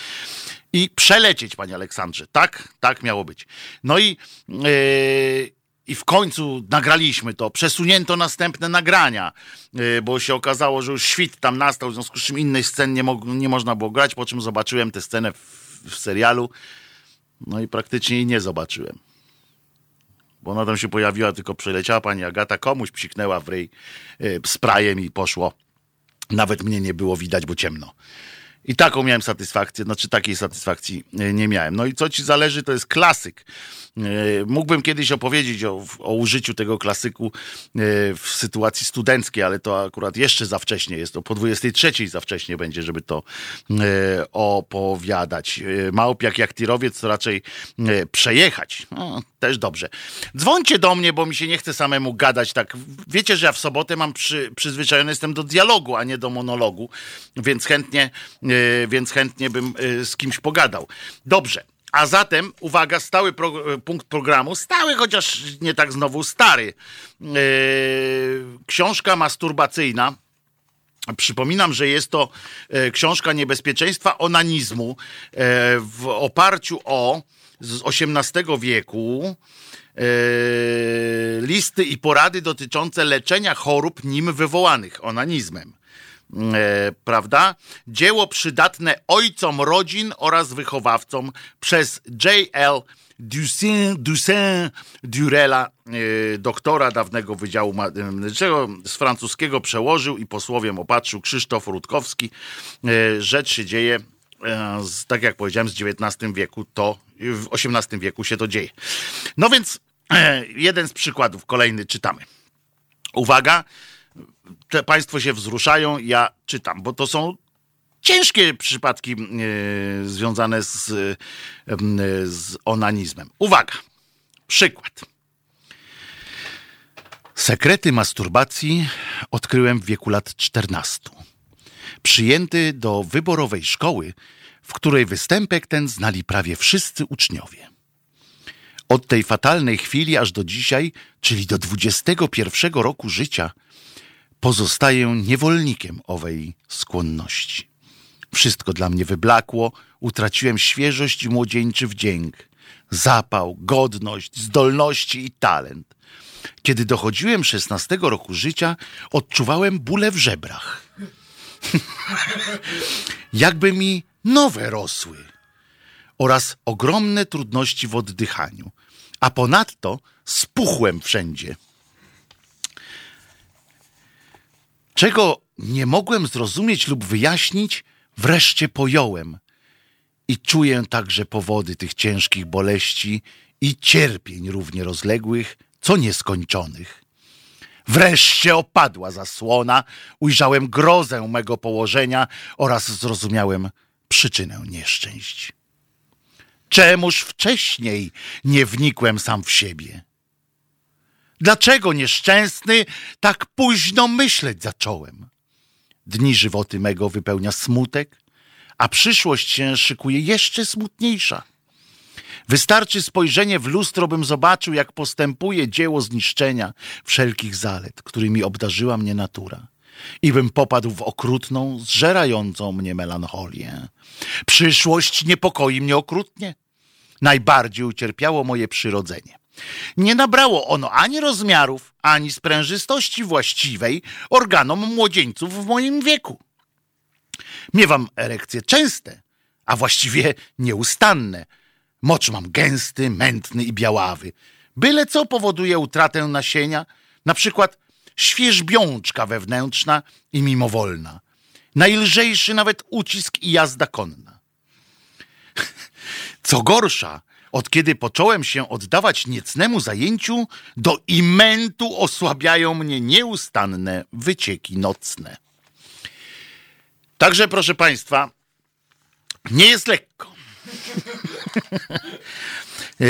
i przelecieć, panie Aleksandrze. Tak, tak miało być. No i, yy, i w końcu nagraliśmy to. Przesunięto następne nagrania, yy, bo się okazało, że już świt tam nastał, w związku z czym innej scen nie, mo nie można było grać, po czym zobaczyłem tę scenę w, w serialu. No i praktycznie jej nie zobaczyłem bo ona tam się pojawiła, tylko przeleciała pani Agata, komuś psiknęła w ryj y, sprajem i poszło. Nawet mnie nie było widać, bo ciemno. I taką miałem satysfakcję, znaczy takiej satysfakcji y, nie miałem. No i co ci zależy, to jest klasyk. Y, mógłbym kiedyś opowiedzieć o, o użyciu tego klasyku w sytuacji studenckiej, ale to akurat jeszcze za wcześnie jest. To po 23 za wcześnie będzie, żeby to opowiadać. Małpiak jak tirowiec to raczej przejechać. No, też dobrze. Dzwońcie do mnie, bo mi się nie chce samemu gadać tak. Wiecie, że ja w sobotę mam przy, przyzwyczajony jestem do dialogu, a nie do monologu, więc chętnie, więc chętnie bym yy, z kimś pogadał. Dobrze. A zatem, uwaga, stały pro, punkt programu, stały, chociaż nie tak znowu stary. Książka masturbacyjna. Przypominam, że jest to książka niebezpieczeństwa onanizmu w oparciu o z XVIII wieku e, listy i porady dotyczące leczenia chorób nim wywołanych onanizmem. E, prawda? Dzieło przydatne ojcom rodzin oraz wychowawcom przez J.L. Dusin, Dusin Durella, e, doktora dawnego Wydziału Medycznego, z francuskiego przełożył i posłowiem opatrzył Krzysztof Rutkowski. E, rzecz się dzieje tak jak powiedziałem, z XIX wieku to, w XVIII wieku się to dzieje. No więc jeden z przykładów, kolejny czytamy. Uwaga, te państwo się wzruszają, ja czytam, bo to są ciężkie przypadki e, związane z, z onanizmem. Uwaga, przykład. Sekrety masturbacji odkryłem w wieku lat 14 przyjęty do wyborowej szkoły, w której występek ten znali prawie wszyscy uczniowie. Od tej fatalnej chwili aż do dzisiaj, czyli do 21 roku życia, pozostaję niewolnikiem owej skłonności. Wszystko dla mnie wyblakło, utraciłem świeżość i młodzieńczy wdzięk, zapał, godność, zdolności i talent. Kiedy dochodziłem 16 roku życia, odczuwałem bóle w żebrach. Jakby mi nowe rosły oraz ogromne trudności w oddychaniu, a ponadto spuchłem wszędzie. Czego nie mogłem zrozumieć lub wyjaśnić, wreszcie pojąłem i czuję także powody tych ciężkich boleści i cierpień równie rozległych, co nieskończonych. Wreszcie opadła zasłona, ujrzałem grozę mego położenia oraz zrozumiałem przyczynę nieszczęść. Czemuż wcześniej nie wnikłem sam w siebie? Dlaczego nieszczęsny tak późno myśleć zacząłem? Dni żywoty mego wypełnia smutek, a przyszłość się szykuje jeszcze smutniejsza. Wystarczy spojrzenie w lustro, bym zobaczył, jak postępuje dzieło zniszczenia wszelkich zalet, którymi obdarzyła mnie natura. I bym popadł w okrutną, zżerającą mnie melancholię. Przyszłość niepokoi mnie okrutnie. Najbardziej ucierpiało moje przyrodzenie. Nie nabrało ono ani rozmiarów, ani sprężystości właściwej organom młodzieńców w moim wieku. Miewam erekcje częste, a właściwie nieustanne. Mocz mam gęsty, mętny i białawy. Byle co powoduje utratę nasienia, na przykład świeżbiączka wewnętrzna i mimowolna. Najlżejszy nawet ucisk i jazda konna. Co gorsza, od kiedy począłem się oddawać niecnemu zajęciu, do imentu osłabiają mnie nieustanne wycieki nocne. Także, proszę Państwa, nie jest lekko. yy,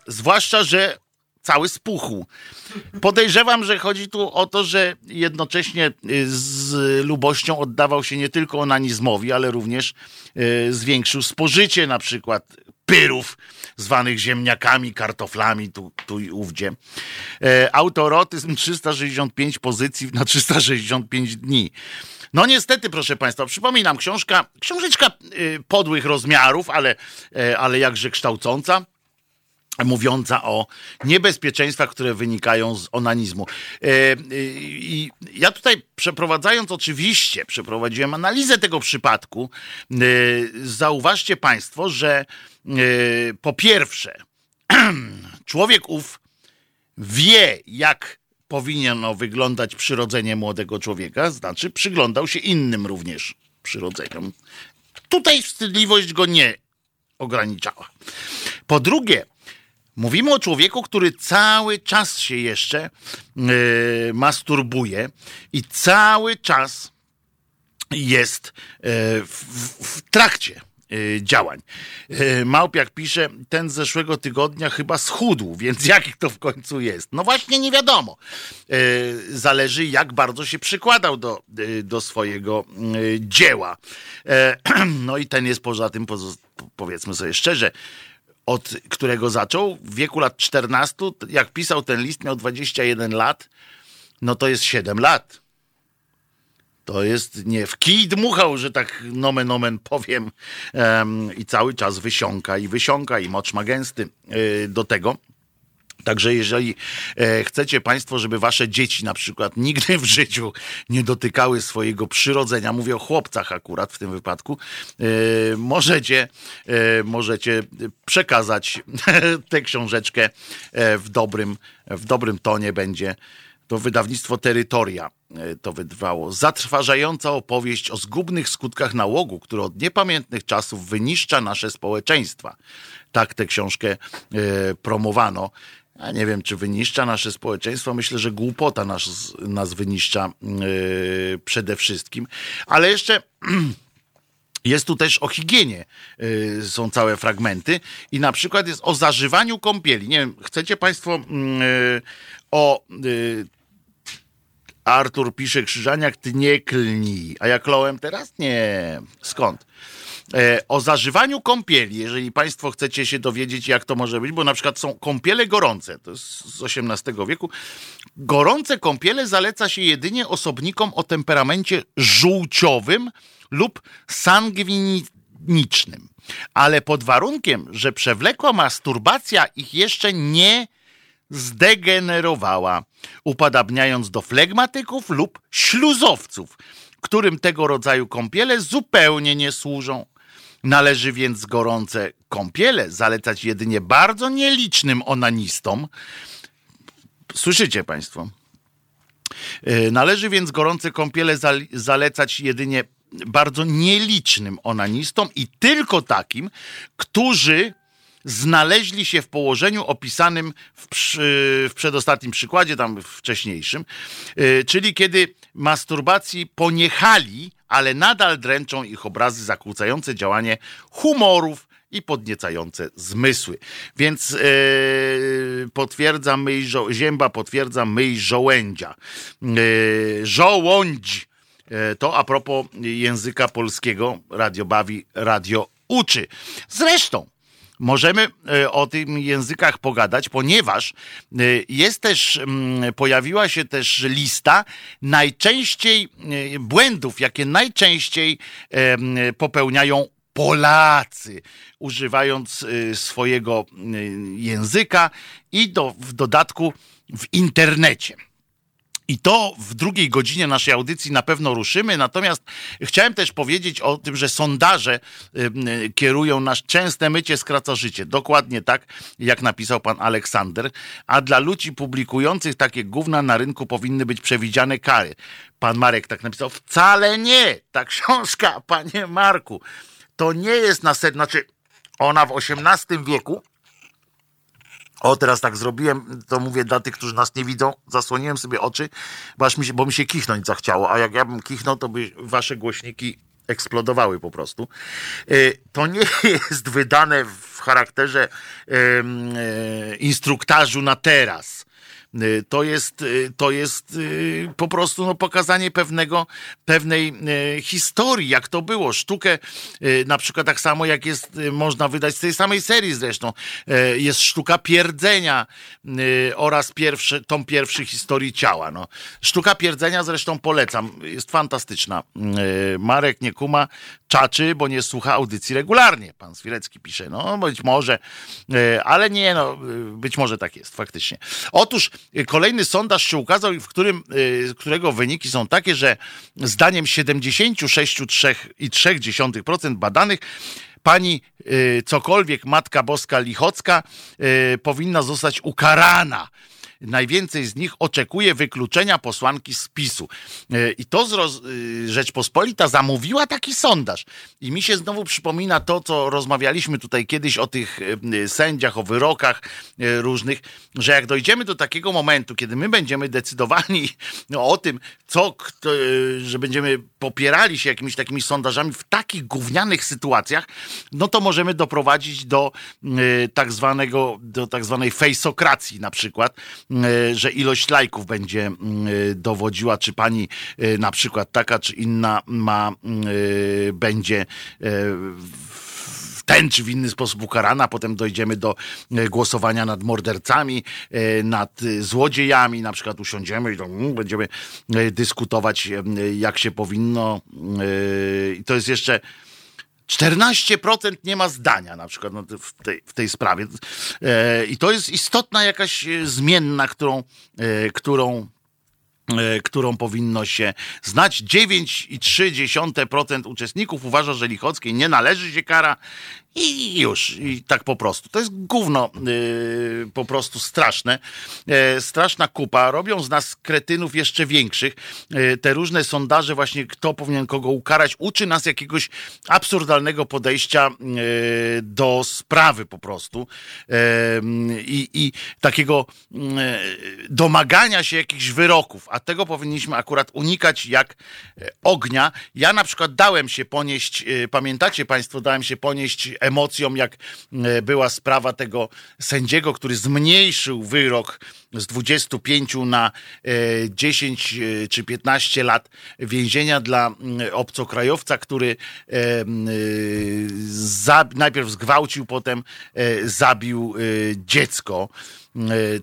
zwłaszcza, że cały spuchł. Podejrzewam, że chodzi tu o to, że jednocześnie z lubością oddawał się nie tylko onanizmowi, ale również yy, zwiększył spożycie na przykład pyrów zwanych ziemniakami, kartoflami, tu, tu i ówdzie. E, autorotyzm 365 pozycji na 365 dni. No niestety, proszę Państwa, przypominam, książka, książeczka y, podłych rozmiarów, ale, y, ale jakże kształcąca mówiąca o niebezpieczeństwach, które wynikają z onanizmu. E, I ja tutaj przeprowadzając oczywiście, przeprowadziłem analizę tego przypadku, e, zauważcie Państwo, że e, po pierwsze, człowiek ów wie, jak powinno wyglądać przyrodzenie młodego człowieka, znaczy przyglądał się innym również przyrodzeniom. Tutaj wstydliwość go nie ograniczała. Po drugie, Mówimy o człowieku, który cały czas się jeszcze yy, masturbuje i cały czas jest yy, w, w, trakcie yy, działań. Małpiak pisze, ten z zeszłego tygodnia chyba schudł, więc jaki to w końcu jest? No właśnie nie wiadomo. Zależy jak bardzo się przykładał do, do swojego dzieła. No i ten jest poza tym, powiedzmy sobie szczerze, od którego zaczął, w wieku lat 14, jak pisał ten list, miał 21 lat, no to jest 7 lat. To jest nie w kij dmuchał, że tak nomen omen powiem um, i cały czas wysiąka i wysiąka i mocz ma gęsty yy, do tego. Także jeżeli e, chcecie Państwo, żeby Wasze dzieci na przykład nigdy w życiu nie dotykały swojego przyrodzenia, mówię o chłopcach akurat w tym wypadku, e, możecie, e, możecie przekazać tę książeczkę w dobrym, w dobrym tonie będzie. To wydawnictwo Terytoria to wydawało. Zatrważająca opowieść o zgubnych skutkach nałogu, który od niepamiętnych czasów wyniszcza nasze społeczeństwa. Tak tę książkę promowano. Ja nie wiem, czy wyniszcza nasze społeczeństwo. Myślę, że głupota nas, nas wyniszcza yy, przede wszystkim. Ale jeszcze. Jest tu też o higienie, yy, są całe fragmenty i na przykład jest o zażywaniu kąpieli. Nie wiem, chcecie Państwo yy, o yy, Artur pisze Krzyżaniak, ty nie klnij. A ja klołem teraz? Nie. Skąd? E, o zażywaniu kąpieli, jeżeli Państwo chcecie się dowiedzieć, jak to może być, bo na przykład są kąpiele gorące, to jest z XVIII wieku. Gorące kąpiele zaleca się jedynie osobnikom o temperamencie żółciowym lub sangwinicznym, ale pod warunkiem, że przewlekła masturbacja ich jeszcze nie zdegenerowała, upadabniając do flegmatyków lub śluzowców, którym tego rodzaju kąpiele zupełnie nie służą. Należy więc gorące kąpiele zalecać jedynie bardzo nielicznym onanistom. Słyszycie Państwo? E, należy więc gorące kąpiele zalecać jedynie bardzo nielicznym onanistom i tylko takim, którzy znaleźli się w położeniu opisanym w, w przedostatnim przykładzie, tam wcześniejszym, y, czyli kiedy masturbacji poniechali, ale nadal dręczą ich obrazy zakłócające działanie humorów i podniecające zmysły. Więc yy, potwierdza myj żo- zięba, potwierdza myj żołędzia. Yy, żołądź. Yy, to a propos języka polskiego. Radio bawi, radio uczy. Zresztą, możemy o tym językach pogadać, ponieważ jest też, mm, pojawiła się też lista najczęściej błędów, jakie najczęściej popełniają Polacy, używając swojego języka i do, w dodatku w internecie. I to w drugiej godzinie naszej audycji na pewno ruszymy. Natomiast chciałem też powiedzieć o tym, że sondaże y, kierują nas częste mycie skraca życie. Dokładnie tak, jak napisał pan Aleksander. A dla ludzi publikujących takie gówna na rynku powinny być przewidziane kary. Pan Marek tak napisał. Wcale nie. Ta książka, panie Marku to nie jest na ser... Znaczy, ona w XVIII wieku o, teraz tak zrobiłem, to mówię dla tych, którzy nas nie widzą, zasłoniłem sobie oczy, bo, mi się, bo mi się kichnąć zachciało, a jak ja bym kichnął, to by wasze głośniki eksplodowały po prostu. E, to nie jest wydane w charakterze e, instruktażu na teraz. Y, to jest, y, to jest y, po prostu no, pokazanie pewnego, pewnej historii, jak to było. Sztukę, na przykład tak samo jak jest, można wydać z tej samej serii zresztą, jest sztuka pierdzenia oraz pierwszy, tom pierwszy historii ciała. No. Sztuka pierdzenia zresztą polecam, jest fantastyczna. Marek nie kuma czaczy, bo nie słucha audycji regularnie. Pan Swirecki pisze, no być może, ale nie, no być może tak jest, faktycznie. Otóż kolejny sondaż się ukazał, w którym, y, którego wyniki są takie, że zdaniem 76,3% badanych pani y, cokolwiek Matka Boska Lichocka powinna zostać ukarana najwięcej z nich oczekuje wykluczenia posłanki z PiSu. E, I to zroz... E, Rzeczpospolita zamówiła taki sondaż. I mi się znowu przypomina to, co rozmawialiśmy tutaj kiedyś o tych e, sędziach, o wyrokach różnych, że jak dojdziemy do takiego momentu, kiedy my będziemy decydowali o tym, co, że będziemy popierali się jakimiś takimi sondażami w takich gównianych sytuacjach, no to możemy doprowadzić do tak zwanego, do tak zwanej fejsokracji na przykład, że ilość lajków będzie mm, e, dowodziła, czy pani e, na przykład taka, czy inna ma, będzie w ten czy w inny sposób ukarana. Potem dojdziemy do głosowania nad mordercami, nad złodziejami. Na przykład usiądziemy i mm, będziemy dyskutować, jak się powinno. I to jest jeszcze 14% nie ma zdania na przykład w, tej, w tej sprawie. E, I to jest istotna jakaś e, zmienna, którą, e, którą którą powinno się znać. 9,3% uczestników uważa, że Lichockiej nie należy się kara i już, i tak po prostu. To jest gówno yy, po prostu straszne. Yy, straszna kupa. Robią z nas kretynów jeszcze większych. Yy, te różne sondaże właśnie, kto powinien kogo ukarać, uczy nas jakiegoś absurdalnego podejścia yy, do sprawy po prostu. I takiego domagania się jakichś wyroków. A tego powinniśmy akurat unikać jak ognia. Ja na przykład dałem się ponieść, pamiętacie Państwo, dałem się ponieść emocją, jak e, była sprawa tego sędziego, który zmniejszył wyrok z 25 na 10 e, e, czy 15 lat więzienia dla obcokrajowca, który najpierw zgwałcił, potem zabił dziecko,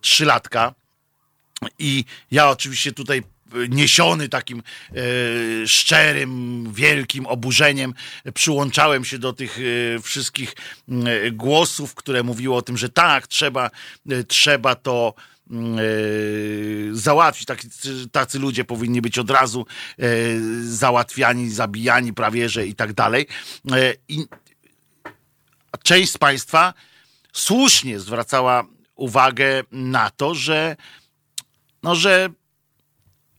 trzylatka. I ja oczywiście tutaj niesiony takim e, szczerym, wielkim oburzeniem, przyłączałem się do tych e, wszystkich e, głosów, które mówiły o tym, że tak, trzeba, trzeba to mm, załatwić. Tacy, tacy ludzie powinni być od razu załatwiani, zabijani prawie, że i tak dalej. I część z Państwa słusznie zwracała uwagę na to, że, no, że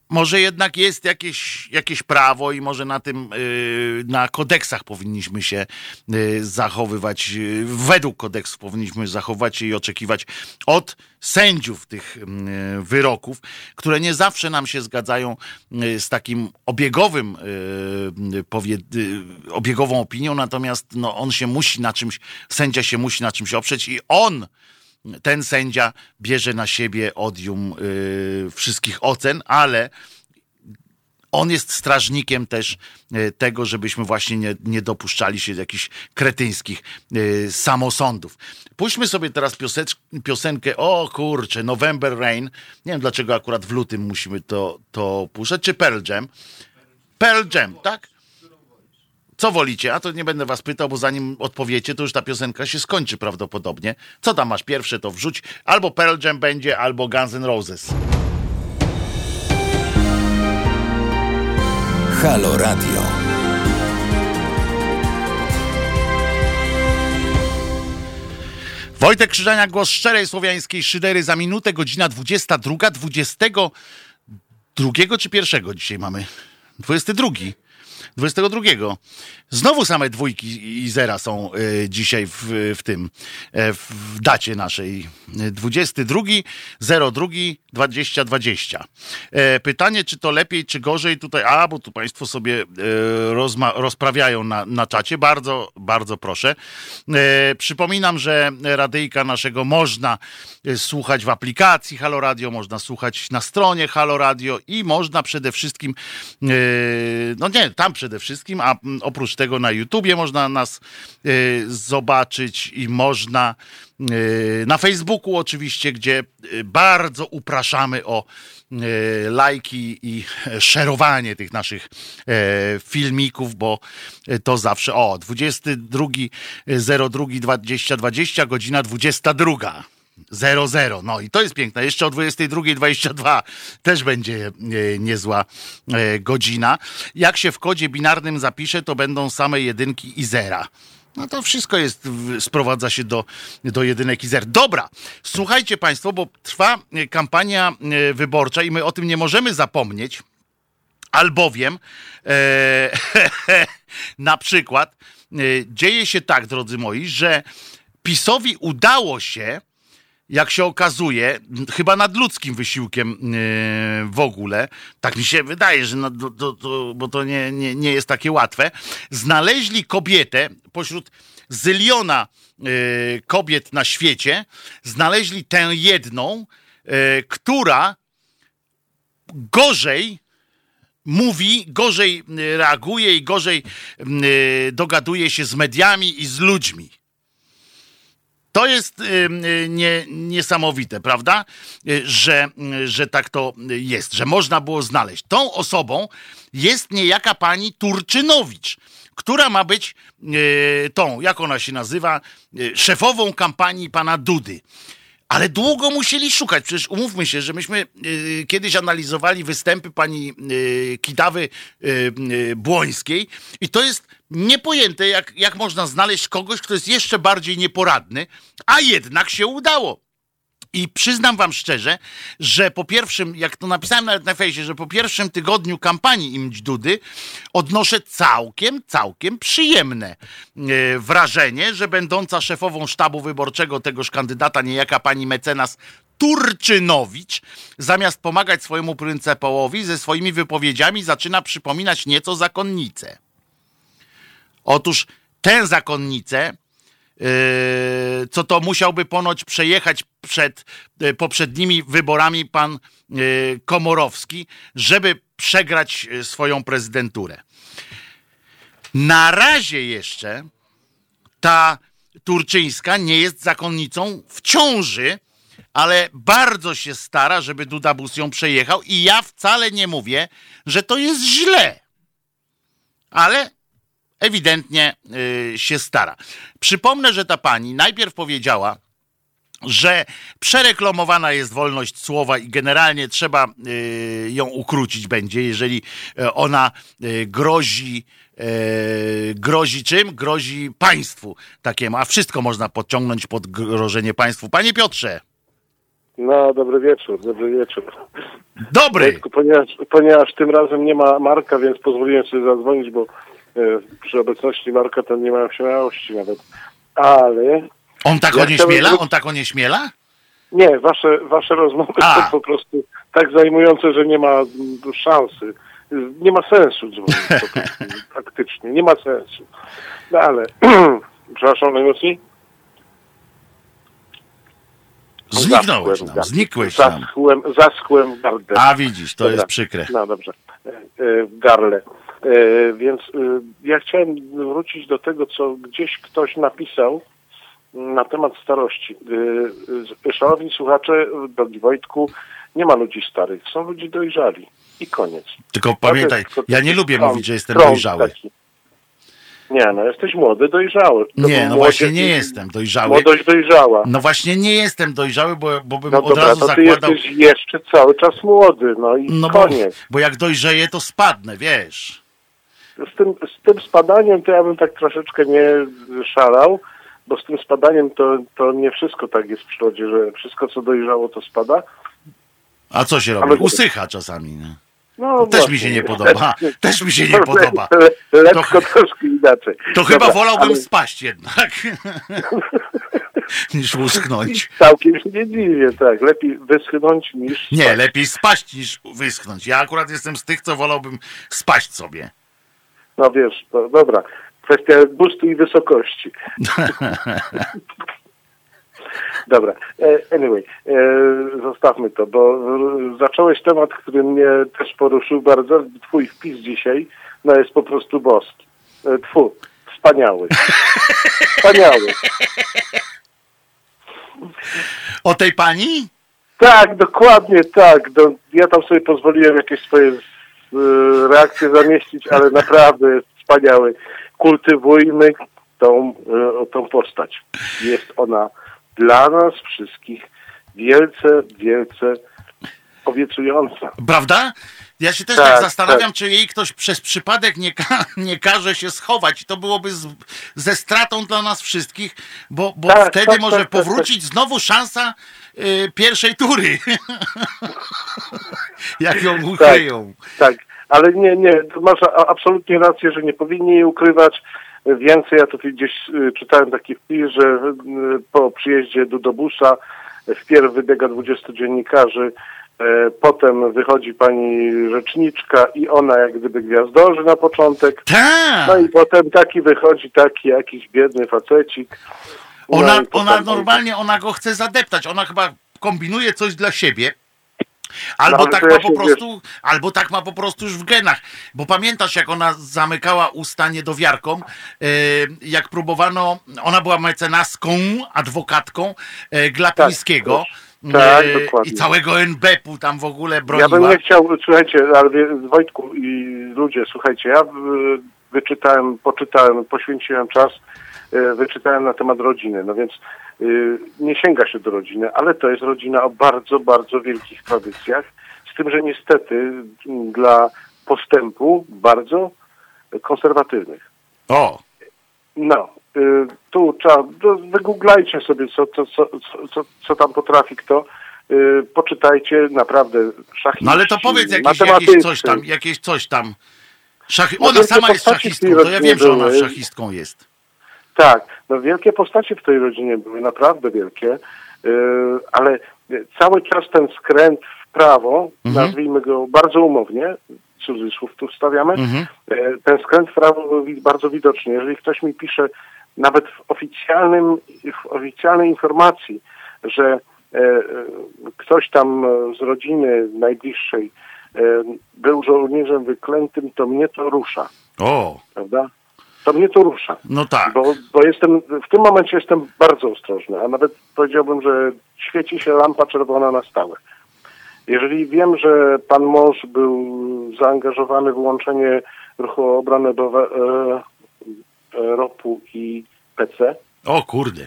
może jednak jest jakieś, jakieś prawo i może na tym, y, na kodeksach powinniśmy się y, zachowywać, y, według kodeksów powinniśmy zachować się i oczekiwać od sędziów tych wyroków, które nie zawsze nam się zgadzają z takim obiegowym, obiegową opinią, natomiast no, on się musi na czymś, sędzia się musi na czymś oprzeć i on ten sędzia bierze na siebie odium y, wszystkich ocen, ale on jest strażnikiem też y, tego, żebyśmy właśnie nie, nie dopuszczali się jakichś kretyńskich y, samosądów. Puśćmy sobie teraz piosenkę, o kurczę, November Rain. Nie wiem dlaczego akurat w lutym musimy to, to puszczać, czy Pearl Jam. Pearl Jam, tak? Co wolicie? A to nie będę was pytał, bo zanim odpowiecie, to już ta piosenka się skończy prawdopodobnie. Co tam masz pierwsze, to wrzuć. Albo Pearl Jam będzie, albo Guns N' Roses. Halo Radio. Wojtek Krzyżania, głos szczerej słowiańskiej szydery za minutę, godzina 22, 22 czy pierwszego dzisiaj mamy? 22. 22. Znowu same dwójki i zera są y, dzisiaj w, w tym, e, w dacie naszej. 22, 02, 2020. Pytanie, czy to lepiej, czy gorzej tutaj, a bo tu Państwo sobie e, rozma, rozprawiają na, na czacie. Bardzo, bardzo proszę. E, przypominam, że radyjka naszego można słuchać w aplikacji Halo Radio, można słuchać na stronie Halo Radio i można przede wszystkim, no nie, tam przede wszystkim, a oprócz tego na YouTubie można nas y, zobaczyć i można y, na Facebooku oczywiście, gdzie y, bardzo upraszamy o lajki i szerowanie tych naszych filmików, bo to zawsze o 22.02.2020 2020 godzina 22 0-0. No i to jest piękne. Jeszcze o 22.22 też będzie e, niezła e, godzina. Jak się w kodzie binarnym zapisze, to będą same jedynki i zera. No to wszystko jest, sprowadza się do, do jedynek i zer. Dobra, słuchajcie Państwo, bo trwa e, kampania wyborcza i my o tym nie możemy zapomnieć, albowiem e, na przykład dzieje się tak, drodzy moi, że PiSowi udało się jak się okazuje, chyba nadludzkim wysiłkiem yy, w ogóle, tak mi się wydaje, że no, to, to, to, bo to nie, nie, nie jest takie łatwe, znaleźli kobietę pośród zyliona yy, kobiet na świecie, znaleźli tę jedną, yy, która gorzej mówi, gorzej reaguje i gorzej dogaduje się z mediami i z ludźmi. To jest y, y, nie, niesamowite, prawda? Y, że, że tak to jest, że można było znaleźć. Tą osobą jest niejaka pani Turczynowicz, która ma być tą, jak ona się nazywa, szefową kampanii pana Dudy. Ale długo musieli szukać. Przecież umówmy się, że myśmy y, kiedyś analizowali występy pani y, Kidawy y, Błońskiej i to jest niepojęte, jak, jak można znaleźć kogoś, kto jest jeszcze bardziej nieporadny, a jednak się udało. I przyznam wam szczerze, że po pierwszym, jak to napisałem nawet na fejsie, że po pierwszym tygodniu kampanii Imć Dudy odnoszę całkiem, całkiem przyjemne e, wrażenie, że będąca szefową sztabu wyborczego tegoż kandydata, niejaka pani mecenas Turczynowicz, zamiast pomagać swojemu pryncepołowi, ze swoimi wypowiedziami zaczyna przypominać nieco zakonnicę. Otóż tę zakonnicę co to musiałby ponoć przejechać przed yy, poprzednimi wyborami pan yy, Komorowski, żeby przegrać swoją prezydenturę. Na razie jeszcze ta Turczyńska nie jest zakonnicą w ciąży, ale bardzo się stara, żeby Duda Bus ją przejechał i ja wcale nie mówię, że to jest źle. Ale ewidentnie y, się stara. Przypomnę, że ta pani najpierw powiedziała, że przereklamowana jest wolność słowa i generalnie trzeba y, ją ukrócić będzie, jeżeli y, ona grozi grozi czym? Grozi państwu takiemu, a wszystko można podciągnąć pod grożenie państwu. Panie Piotrze. No, dobry wieczór, dobry wieczór. Dobry! Ponieważ, ponieważ tym razem nie ma Marka, więc pozwoliłem sobie zadzwonić, bo przy obecności Marka to nie ma śmiałości nawet. Ale On tak Ja onieśmiela? chciałem- On tak onieśmiela? nie, wasze, wasze rozmowy A. są po prostu tak zajmujące, że nie ma szansy. Nie ma sensu dzwonić po prostu, praktycznie. Nie ma sensu. No ale, przepraszam najmocniej. Zniknąłeś Zaschłem nam, znikłeś gardle. nam. Zaschłem, zaschłem. A widzisz, to Dobra. jest przykre. No dobrze, E, e, garle. E, Więc e, ja chciałem wrócić do tego, co gdzieś ktoś napisał na temat starości. E, Szanowni słuchacze, drogi Wojtku, nie ma ludzi starych, są ludzie dojrzali. I koniec. Tylko pamiętaj, To jest- ja nie lubię mówić, że jestem dojrzały. taki. Nie, no jesteś młody, dojrzały. To Nie, no właśnie nie jestem dojrzały. Młodość dojrzała. No właśnie nie jestem dojrzały, bo, bo bym No od dobra, razu to ty zakładał... jesteś jeszcze cały czas młody, no i No bo, koniec. bo jak dojrzeję, to spadnę, wiesz. Z tym, z tym spadaniem to ja bym tak troszeczkę nie szalał, bo z tym spadaniem to, to nie wszystko tak jest w przyrodzie, że wszystko co dojrzało to spada. A co się robi? Ale- Usycha czasami. No. No Też mi się nie podoba. Też mi się nie podoba. Le, To- troszkę inaczej. To chyba Dobra, wolałbym ale spaść jednak, niż uschnąć. Całkiem się nie dziwię, tak. Lepiej wyschnąć niż... Nie, spać. lepiej spaść niż wyschnąć. Ja akurat jestem z tych, co wolałbym spaść sobie. No wiesz, to dobra. Kwestia gustu i wysokości. Dobra. E, Anyway, e, zostawmy to, bo zacząłeś temat, który mnie też poruszył bardzo. Twój wpis dzisiaj no jest po prostu boski. E, Tfu, wspaniały. Wspaniały. O tej pani? Tak, dokładnie tak. Ja tam sobie pozwoliłem jakieś swoje e, reakcje zamieścić, ale naprawdę jest wspaniały. Kultywujmy tą, e, tą postać. Jest ona dla nas wszystkich wielce, wielce obiecująca. Prawda? Ja się też Tak, tak, zastanawiam, tak. czy jej ktoś przez przypadek nie, ka- nie każe się schować. To byłoby z, ze stratą dla nas wszystkich, bo, bo Tak, wtedy tak, może tak, tak, powrócić znowu szansa y, pierwszej tury. Jak ją ukryją. Tak, ale nie, nie, masz absolutnie rację, że nie powinni jej ukrywać. Więcej, ja tutaj gdzieś y, czytałem taki wpis, że y, po przyjeździe Dudobusza wpierw wybiega 20 dziennikarzy, potem wychodzi pani rzeczniczka i ona jak gdyby gwiazdorzy na początek. Tak! No i potem taki wychodzi taki jakiś biedny facecik. Ona, ona normalnie, ona go chce zadeptać. Ona chyba kombinuje coś dla siebie. Albo No, ale tak ma ja po prostu, albo tak ma po prostu już w genach. Bo pamiętasz, jak ona zamykała usta niedowiarkom, e, jak próbowano, ona była mecenaską, adwokatką e, Glapińskiego. Tak, e, dokładnie. I całego NBP-u tam w ogóle Ja broniła. bym nie chciał, słuchajcie, ale Wojtku i ludzie, słuchajcie, ja wyczytałem, poczytałem, poświęciłem czas, wyczytałem na temat rodziny, no więc y, nie sięga się do rodziny, ale to jest rodzina o bardzo, bardzo wielkich tradycjach, z tym, że niestety dla postępu bardzo konserwatywnych. O, No, y, tu trzeba, to wygooglajcie sobie, co, co, co, co, tam potrafi kto. Poczytajcie, naprawdę szachiści, no ale to powiedz jakieś, jakieś coś tam, jakieś coś tam. Szachy... No Ona sama jest szachistką, to ja wiem, że ona szachistką jest. Tak, no wielkie postacie w tej rodzinie były, naprawdę wielkie, y, ale cały czas ten skręt w prawo, Mhm. nazwijmy go bardzo umownie, cudzysłów tu wstawiamy, Mhm. y, ten skręt w prawo był bardzo widoczny. Jeżeli ktoś mi pisze nawet w oficjalnym, w oficjalnej informacji, że e, e, ktoś tam z rodziny najbliższej e, był żołnierzem wyklętym, to mnie to rusza, O, prawda? To mnie to rusza. no tak. Bo, bo jestem, w tym momencie jestem bardzo ostrożny, a nawet powiedziałbym, że świeci się lampa czerwona na stałe. Jeżeli wiem, że pan mąż był zaangażowany w łączenie ruchu obrony e, e, ROP-u i PC, O kurde.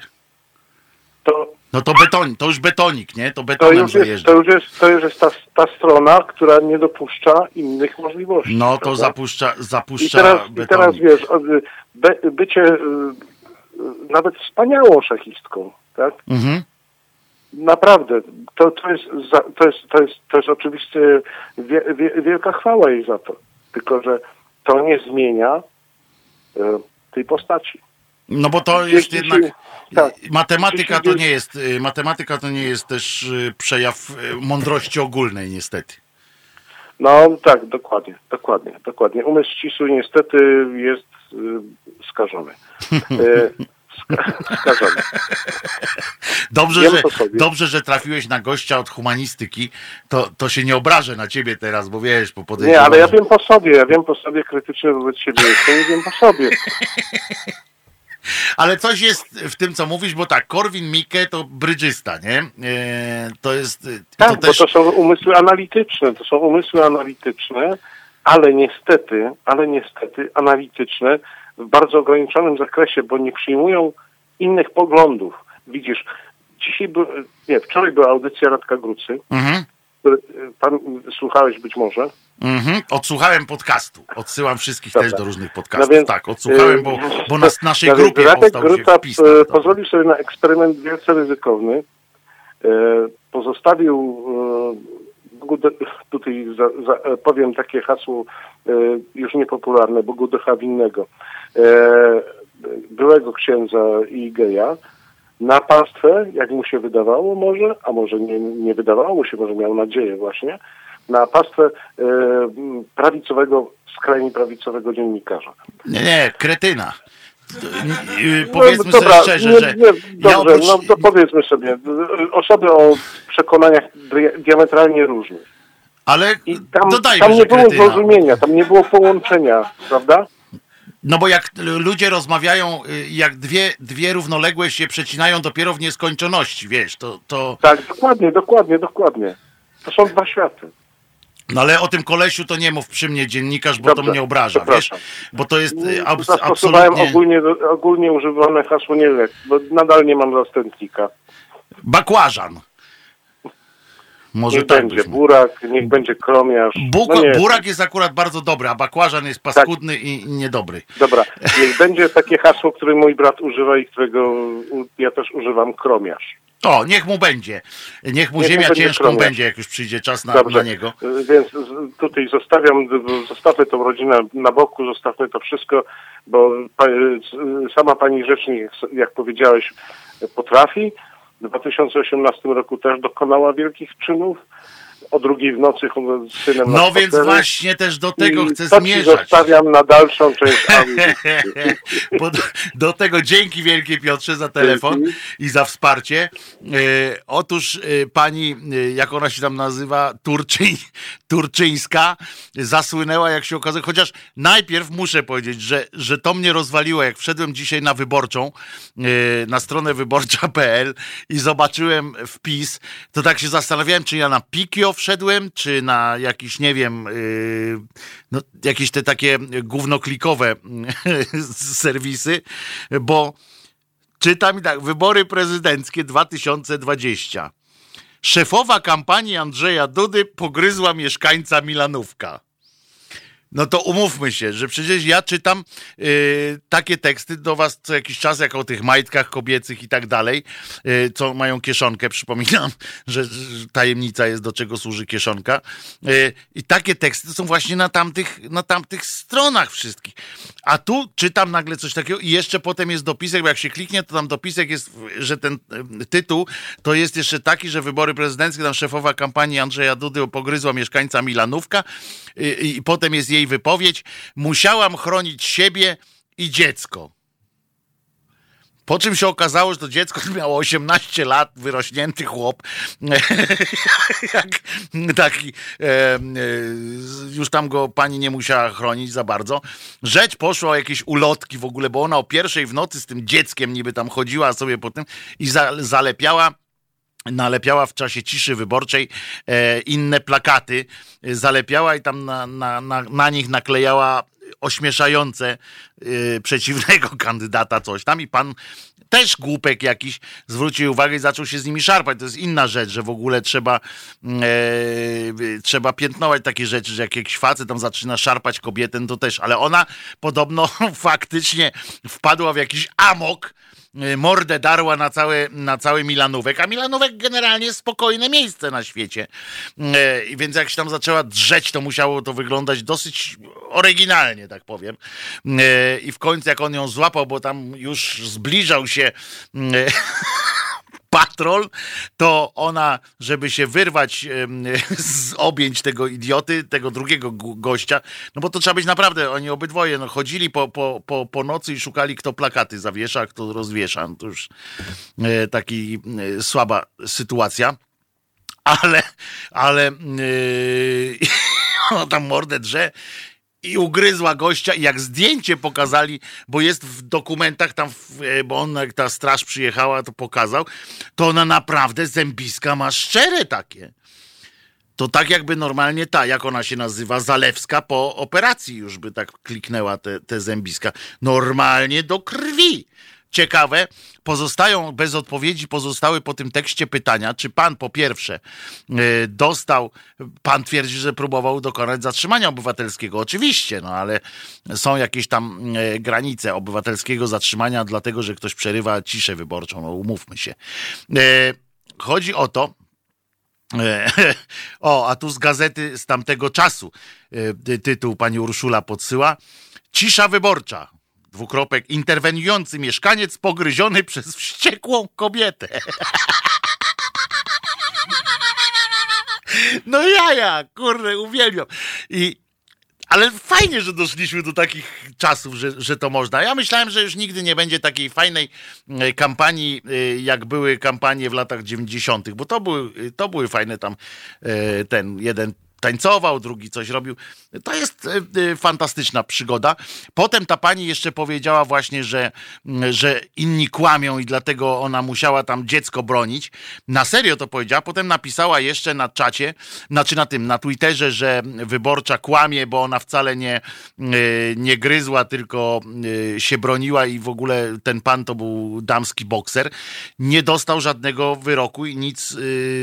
to, No to beton, to już betonik, nie? To to, betonem już jest, to już jest, to już jest ta, ta strona, która nie dopuszcza innych możliwości. No to prawda? zapuszcza, I zapuszcza teraz, I teraz betonik. wiesz, o, y, by, bycie y, nawet wspaniałą szachistką, tak? Mhm. naprawdę, to, to, jest, to, jest, to, jest, to jest oczywiście wie, wie, wielka chwała jej za to. Tylko, że to nie zmienia y, tej postaci. No bo to jest Jeśli jednak. się- tak. Matematyka to nie jest. y, Matematyka to nie jest też y, przejaw y, mądrości ogólnej, niestety. No tak, dokładnie, dokładnie, dokładnie. Umysł ścisły niestety jest y, skażony. Y, ska, skażony. Dobrze Wiem że, to dobrze, że trafiłeś na gościa od humanistyki. To, to się nie obrażę na ciebie teraz, bo wiesz, po Nie, ale ja wiem po sobie, ja wiem po sobie krytycznie wobec siebie jestem i wiem po sobie. Ale coś jest w tym, co mówisz, bo tak, Korwin Mikke to brydżysta, nie? E, to jest. i Tak, to bo też. to są umysły analityczne, to są umysły analityczne, ale niestety, ale niestety analityczne w bardzo ograniczonym zakresie, bo nie przyjmują innych poglądów. Widzisz, dzisiaj, był, nie, wczoraj była audycja Radka Grucy, Mhm. y, pan słuchałeś być może. Mhm. Odsłuchałem podcastu. Odsyłam wszystkich Dobra. też do różnych podcastów. No więc, tak, odsłuchałem, y, bo, bo na naszej no grupie Radek powstał się Gruca wpis. y, pozwolił sobie na eksperyment wielce ryzykowny. Y, Pozostawił y, tutaj za, za, e, powiem takie hasło y, już niepopularne, Bogu ducha winnego, y, byłego księdza i geja, na pastwę, jak mu się wydawało może, a może nie, nie wydawało mu się, może miał nadzieję właśnie, na pastwę y, prawicowego, skrajnie prawicowego dziennikarza. Nie, nie, kretyna. Y, No, Powiedzmy dobra, sobie szczerze, nie, że nie, ja dobrze, oprócz, no to powiedzmy sobie, osoby o przekonaniach dia- diametralnie różnych. ale I tam, dodajmy, tam nie było kretyna. zrozumienia, tam nie było połączenia, prawda? No bo jak ludzie rozmawiają, y, jak dwie, dwie równoległe się przecinają dopiero w nieskończoności, wiesz, to, to Tak, dokładnie, dokładnie, dokładnie. To są dwa światy. No ale o tym kolesiu to nie mów przy mnie dziennikarz, bo to Dobrze, mnie obraża, wiesz, bo to jest y, Zastosowałem absolutnie ogólnie, ogólnie używane hasło nie lek, bo nadal nie mam zastępnika. bakłażan. Może Niech tak będzie byśmy. burak, niech będzie kromiarz. No nie, burak jest akurat bardzo dobry, a bakłażan jest paskudny i i niedobry. Dobra, niech będzie takie hasło, które mój brat używa i którego ja też używam, kromiarz. O, niech mu będzie. Niech mu Niech mu ziemia będzie ciężką kromia. będzie, jak już przyjdzie czas na, Dobrze, na niego. Więc tutaj zostawiam, zostawmy tą rodzinę na boku, zostawmy to wszystko, bo sama pani rzecznik, jak powiedziałeś, potrafi. W 2018 roku też dokonała wielkich czynów. O drugiej w nocy z synem No więc spacerze. właśnie też do tego I chcę to ci zmierzać. zostawiam na dalszą część do, do tego dzięki wielkie Piotrze za telefon Dzięki. i za wsparcie. E, otóż e, pani, e, jak ona się tam nazywa, Turczyń, Turczyńska, zasłynęła, jak się okazuje, chociaż najpierw muszę powiedzieć, że, że to mnie rozwaliło, jak wszedłem dzisiaj na wyborczą, e, na stronę wyborcza.pl i zobaczyłem wpis, to tak się zastanawiałem, czy ja na Pikio wszedłem, czy na jakiś, nie wiem, yy, no, jakieś te takie głównoklikowe serwisy, bo czytam i tak, wybory prezydenckie 2020. Szefowa kampanii Andrzeja Dudy pogryzła mieszkańca Milanówka. No to umówmy się, że przecież ja czytam y, takie teksty do was co jakiś czas, jak o tych majtkach kobiecych i tak dalej, y, co mają kieszonkę, przypominam, że, że tajemnica jest, do czego służy kieszonka. Y, I takie teksty są właśnie na tamtych, na tamtych stronach wszystkich. A tu czytam nagle coś takiego i jeszcze potem jest dopisek, bo jak się kliknie, to tam dopisek jest, że ten y, tytuł to jest jeszcze taki, że wybory prezydenckie, tam szefowa kampanii Andrzeja Dudy pogryzła mieszkańca Milanówka i, i potem jest jej wypowiedź. Musiałam chronić siebie i dziecko. Po czym się okazało, że to dziecko miało 18 lat, wyrośnięty chłop. Jak taki, e, e, już tam go pani nie musiała chronić za bardzo. Rzecz poszła o jakieś ulotki w ogóle, bo ona o pierwszej w nocy z tym dzieckiem niby tam chodziła sobie po tym i za, zalepiała nalepiała w czasie ciszy wyborczej e, inne plakaty, e, zalepiała i tam na, na, na, na nich naklejała ośmieszające e, przeciwnego kandydata coś tam i pan też głupek jakiś zwrócił uwagę i zaczął się z nimi szarpać. To jest inna rzecz, że w ogóle trzeba mm, trzeba piętnować takie rzeczy, że jak jakiś facet tam zaczyna szarpać kobietę, no to też, ale ona podobno faktycznie wpadła w jakiś amok mordę darła na, całe, na cały Milanówek, a Milanówek generalnie spokojne miejsce na świecie. I więc jak się tam zaczęła drzeć, to musiało to wyglądać dosyć oryginalnie, tak powiem. I w końcu jak on ją złapał, bo tam już zbliżał się patrol, to ona, żeby się wyrwać z objęć tego idioty, tego drugiego gościa, no bo to trzeba być naprawdę, oni obydwoje no, chodzili po, po, po, po nocy i szukali, kto plakaty zawiesza, kto rozwiesza. No to już e, taki e, słaba sytuacja. Ale, ale yy, ona tam mordę drze i ugryzła gościa i jak zdjęcie pokazali, bo jest w dokumentach tam, e, bo on jak ta straż przyjechała, to pokazał, to ona naprawdę zębiska ma szczere takie. To tak jakby normalnie ta, jak ona się nazywa, Zalewska po operacji już by tak kliknęła te, te zębiska. Normalnie do krwi ciekawe, pozostają bez odpowiedzi, pozostały po tym tekście pytania, czy pan po pierwsze e, dostał, pan twierdzi, że próbował dokonać zatrzymania obywatelskiego. Oczywiście, no ale są jakieś tam e, granice obywatelskiego zatrzymania, dlatego że ktoś przerywa ciszę wyborczą, no umówmy się. E, chodzi o to, o, a tu z gazety z tamtego czasu tytuł pani Urszula podsyła. Cisza wyborcza dwukropek, interweniujący mieszkaniec pogryziony przez wściekłą kobietę. No ja, ja, kurde, uwielbiam. I, ale fajnie, że doszliśmy do takich czasów, że, że to można. Ja myślałem, że już nigdy nie będzie takiej fajnej e, kampanii, e, jak były kampanie w latach 90., bo to były, to były fajne tam e, ten jeden tańcował, drugi coś robił. To jest e, e, fantastyczna przygoda. Potem ta pani jeszcze powiedziała właśnie, że, że inni kłamią i dlatego ona musiała tam dziecko bronić. Na serio to powiedziała. Potem napisała jeszcze na czacie, znaczy na tym, na Twitterze, że wyborcza kłamie, bo ona wcale nie, e, nie gryzła, tylko się broniła i w ogóle ten pan to był damski bokser. Nie dostał żadnego wyroku i nic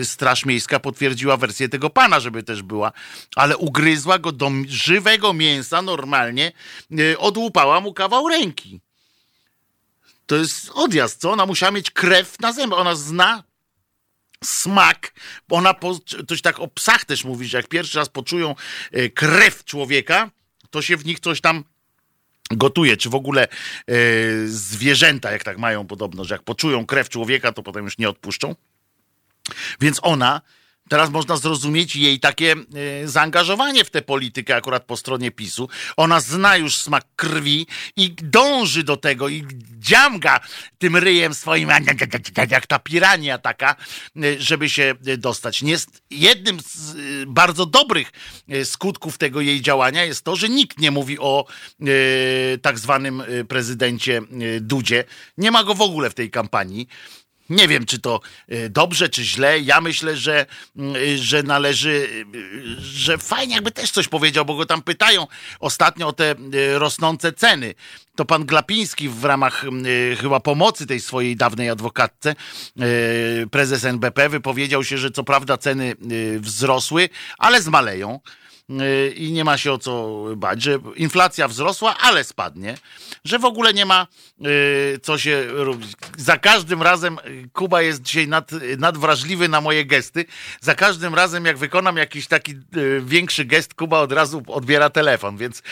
Straż Miejska potwierdziła wersję tego pana, żeby też była ale ugryzła go do żywego mięsa normalnie, e, odłupała mu kawał ręki. To jest odjazd, co? Ona musiała mieć krew na zęby. Ona zna smak, ona, po, coś tak o psach też mówi, że jak pierwszy raz poczują e, krew człowieka, to się w nich coś tam gotuje, czy w ogóle e, zwierzęta, jak tak mają podobno, że jak poczują krew człowieka, to potem już nie odpuszczą. Więc ona Teraz można zrozumieć jej takie e, zaangażowanie w tę politykę akurat po stronie PiSu. Ona zna już smak krwi i dąży do tego i dziamga tym ryjem swoim, jak ta pirania taka, e, żeby się dostać. Jest jednym z e, bardzo dobrych skutków tego jej działania jest to, że nikt nie mówi o tak zwanym prezydencie Dudzie. Nie ma go w ogóle w tej kampanii. Nie wiem, czy to y, dobrze, czy źle. Ja myślę, że, y, że należy, y, że fajnie jakby też coś powiedział, bo go tam pytają ostatnio o te rosnące ceny. To pan Glapiński w ramach chyba pomocy tej swojej dawnej adwokatce, prezes NBP, wypowiedział się, że co prawda ceny wzrosły, ale zmaleją. Y, i nie ma się o co bać, że inflacja wzrosła, ale spadnie, że w ogóle nie ma y, co się robić. Za każdym razem y, Kuba jest dzisiaj nad, nadwrażliwy na moje gesty. Za każdym razem, jak wykonam jakiś taki większy gest, Kuba od razu odbiera telefon, więc,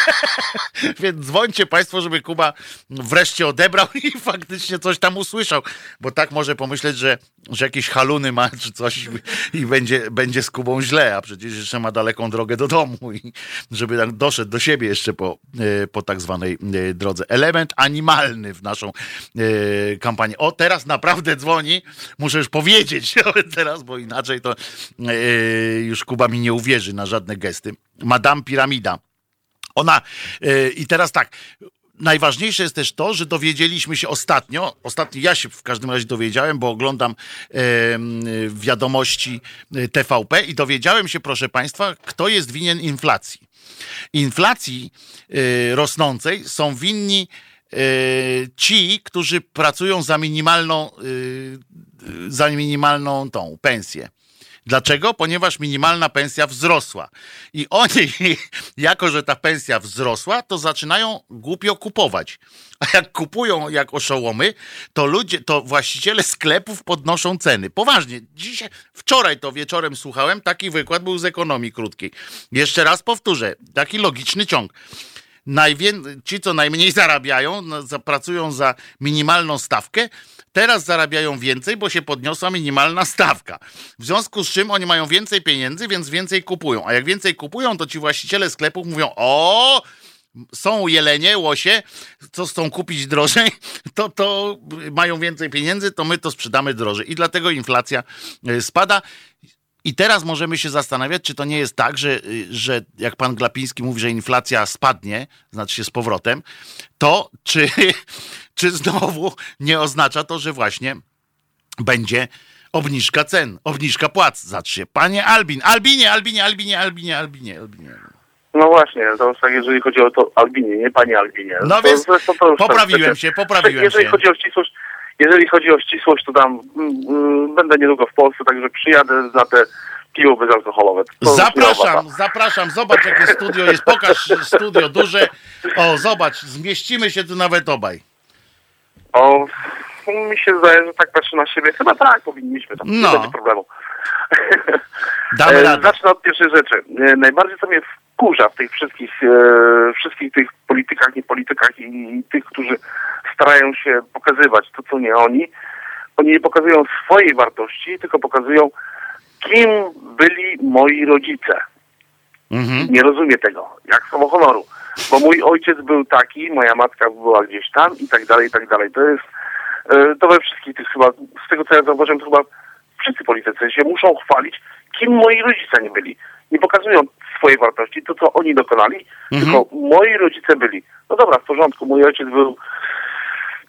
więc dzwońcie Państwo, żeby Kuba wreszcie odebrał i faktycznie coś tam usłyszał, bo tak może pomyśleć, że, że jakieś haluny ma czy coś i będzie, będzie z Kubą źle, a przecież jeszcze ma dalej daleką drogę do domu i żeby tak doszedł do siebie jeszcze po, e, po tak zwanej e, drodze. Element animalny w naszą e, kampanię. O, teraz naprawdę dzwoni, muszę już powiedzieć teraz, bo inaczej to już Kuba mi nie uwierzy na żadne gesty. Madame Piramida. Ona, i teraz tak, najważniejsze jest też to, że dowiedzieliśmy się ostatnio, ostatnio ja się w każdym razie dowiedziałem, bo oglądam e, wiadomości TVP i dowiedziałem się, proszę Państwa, kto jest winien inflacji. Inflacji e, rosnącej są winni e, ci, którzy pracują za minimalną, e, za minimalną tą pensję. Dlaczego? Ponieważ minimalna pensja wzrosła. I oni, jako że ta pensja wzrosła, to zaczynają głupio kupować. A jak kupują jak oszołomy, to ludzie, to właściciele sklepów podnoszą ceny. Poważnie. Dzisiaj, wczoraj to wieczorem słuchałem, taki wykład był z ekonomii krótkiej. Jeszcze raz powtórzę, taki logiczny ciąg. Najwię- ci, co najmniej zarabiają, no, pracują za minimalną stawkę, teraz zarabiają więcej, bo się podniosła minimalna stawka. W związku z czym oni mają więcej pieniędzy, więc więcej kupują. A jak więcej kupują, to ci właściciele sklepów mówią: O, są jelenie, łosie, co chcą kupić drożej, to, to mają więcej pieniędzy, to my to sprzedamy drożej. I dlatego inflacja y, spada. I teraz możemy się zastanawiać, czy to nie jest tak, że, y, że jak pan Glapiński mówi, że inflacja spadnie, znaczy się z powrotem, to czy, czy znowu nie oznacza to, że właśnie będzie obniżka cen, obniżka płac. Zacznie. Panie Albin, Albinie, Albinie, Albinie, Albinie, Albinie, Albinie. No właśnie, to tak, jeżeli chodzi o to Albinie, nie Pani Albinie. No to, więc zresztą to już tam poprawiłem przecież- się, poprawiłem jeżeli się. Chodzi o ścisłość, jeżeli chodzi o ścisłość, to tam mm, mm, będę niedługo w Polsce, także przyjadę na te piwo bezalkoholowe. To Zapraszam, zapraszam, zobacz jakie studio jest, pokaż studio duże. O, zobacz, zmieścimy się tu nawet obaj. O, mi się zdaje, że tak patrzę na siebie. Chyba tak, powinniśmy tam. No. Nie będzie problemu. Damy E, radę. Zacznę od pierwszej rzeczy. E, Najbardziej co mnie wkurza w tych wszystkich, e, wszystkich tych politykach, nie politykach i, i tych, którzy starają się pokazywać to, co nie oni. Oni nie pokazują swojej wartości, tylko pokazują, kim byli moi rodzice. Mhm. Nie rozumiem tego, jak słowo honoru. Bo mój ojciec był taki, moja matka była gdzieś tam i tak dalej, i tak dalej. To jest, e, to we wszystkich tych chyba, z tego co ja zauważyłem, to chyba wszyscy politycy się muszą chwalić, kim moi rodzice nie byli. Nie pokazują swojej wartości, to co oni dokonali, tylko moi rodzice byli. No dobra, w porządku, mój ojciec był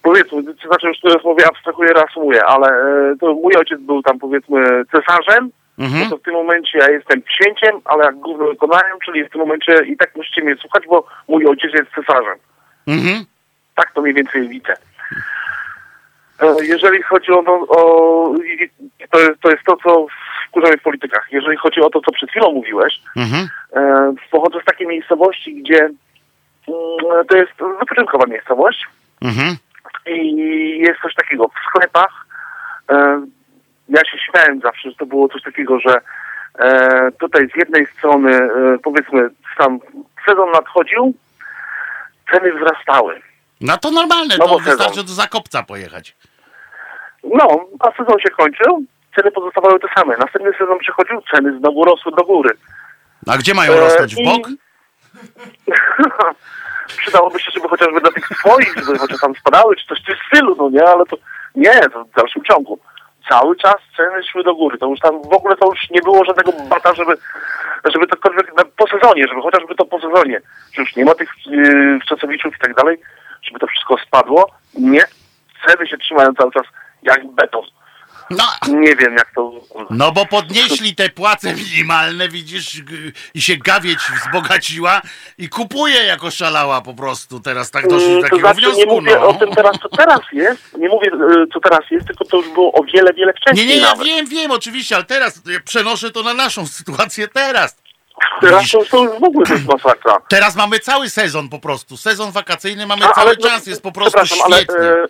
powiedzmy, to znaczy już teraz mówię, abstrahuję, reasumuję, ale e, to mój ojciec był tam powiedzmy cesarzem, Mhm. no to w tym momencie ja jestem księciem, ale jak gówno wykonałem, czyli w tym momencie i tak musicie mnie słuchać, bo mój ojciec jest cesarzem. Mhm. Tak to mniej więcej widzę. E, Jeżeli chodzi o, o, o to, jest, to jest to, co wkurza mnie w politykach. Jeżeli chodzi o to, co przed chwilą mówiłeś, Mhm. e, pochodzę z takiej miejscowości, gdzie mm, to jest wypoczynkowa miejscowość Mhm. I jest coś takiego w sklepach. E, ja się śmiałem zawsze, że to było coś takiego, że e, tutaj z jednej strony, e, powiedzmy, sam sezon nadchodził, ceny wzrastały. No to normalne, No to bo sezon. wystarczy do Zakopca pojechać. No, a sezon się kończył, ceny pozostawały te same. Następny sezon przychodził, ceny znowu rosły do góry. A gdzie mają E, rosnąć? W bok? Przydałoby się, żeby chociażby dla tych swoich, żeby chociaż tam spadały, czy coś w tym stylu, no nie, ale to nie, to w dalszym ciągu. Cały czas ceny szły do góry. To już tam w ogóle to już nie było żadnego bata, żeby, żeby na- po sezonie, żeby chociażby to po sezonie, że już nie ma tych yy, wczasowiczów i tak dalej, żeby to wszystko spadło. Nie. Ceny się trzymają cały czas jak beton. No, Nie wiem, jak to no bo podnieśli te płace minimalne, widzisz, i się gawieć wzbogaciła i kupuje jako szalała po prostu. Teraz tak doszli do Mm, To takiego znaczy, nie wniosku, mówię no. o tym teraz, co teraz jest. Nie mówię, y, co teraz jest, tylko to już było o wiele, wiele Nie, wcześniej nie, ja nawet. wiem, wiem, oczywiście, ale teraz ja przenoszę to na naszą sytuację teraz. Teraz to, to już w ogóle to jest masakra. Teraz mamy cały sezon po prostu. Sezon wakacyjny mamy A, cały ale- czas, jest po prostu przepraszam, ale, świetnie. e,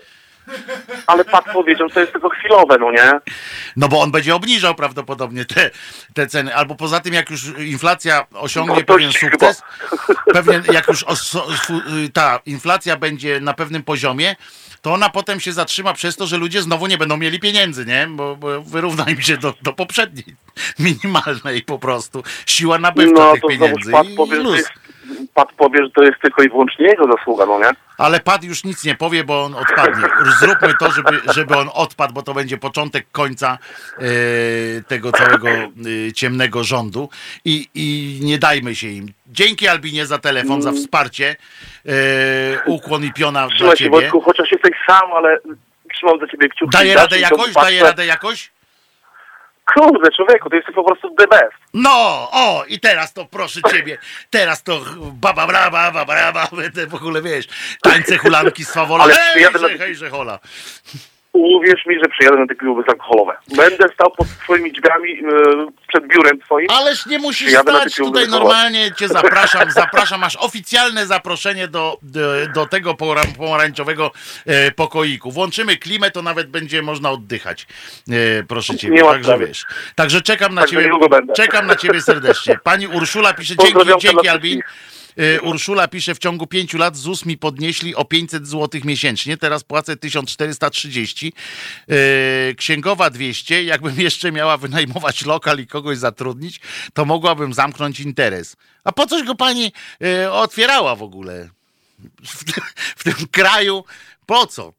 ale Pat powiedział, że to jest tylko chwilowe, no nie? No bo on będzie obniżał prawdopodobnie te, te ceny. Albo poza tym, jak już inflacja osiągnie No, pewien sukces, pewien, jak już su- ta inflacja będzie na pewnym poziomie, to ona potem się zatrzyma przez to, że ludzie znowu nie będą mieli pieniędzy, nie? Bo, bo wyrówna im się do, do poprzedniej minimalnej po prostu. Siła nabywcza No tych pieniędzy Pat powie, Pat powie, że to jest tylko i wyłącznie jego zasługa, no nie? Ale Pat już nic nie powie, bo on odpadnie. Zróbmy to, żeby, żeby on odpadł, bo to będzie początek końca e, tego całego e, ciemnego rządu I, i nie dajmy się im. Dzięki Albinie za telefon, za wsparcie. E, ukłon i piona dla Trzymaj się ciebie. Wojtku, chociaż jesteś sam, ale trzymam za ciebie kciuki. Daje Dasz radę jakoś? Daje radę jakoś? Kurde, człowieku, to jesteś po prostu the best. No, o, i teraz to proszę ciebie, teraz to baba braba, baba braba, w ogóle wiesz, tańce hulanki z fawola, Ale hej, przyjadę na- że, hej, że hola. Uwierz mi, że przyjadę na te kluby alkoholowe. Będę stał pod twoimi drzwiami, e, przed biurem twoim. Ależ nie musisz Przyjadę stać tutaj normalnie cię zapraszam, zapraszam, masz oficjalne zaproszenie do, do, do tego pomarańczowego e, pokoiku. Włączymy klimę, to nawet będzie można oddychać. E, proszę ciebie, Nie także sprawy. wiesz. Także czekam na ciebie. Czekam na ciebie serdecznie. Pani Urszula pisze, dzięki, dzięki Albin. E, Urszula pisze, w ciągu pięciu lat ZUS mi podnieśli o 500 zł miesięcznie, teraz płacę 1430, e, księgowa 200, jakbym jeszcze miała wynajmować lokal i kogoś zatrudnić, to mogłabym zamknąć interes. A po coś go pani e, otwierała w ogóle? W, tym- w tym kraju, po co?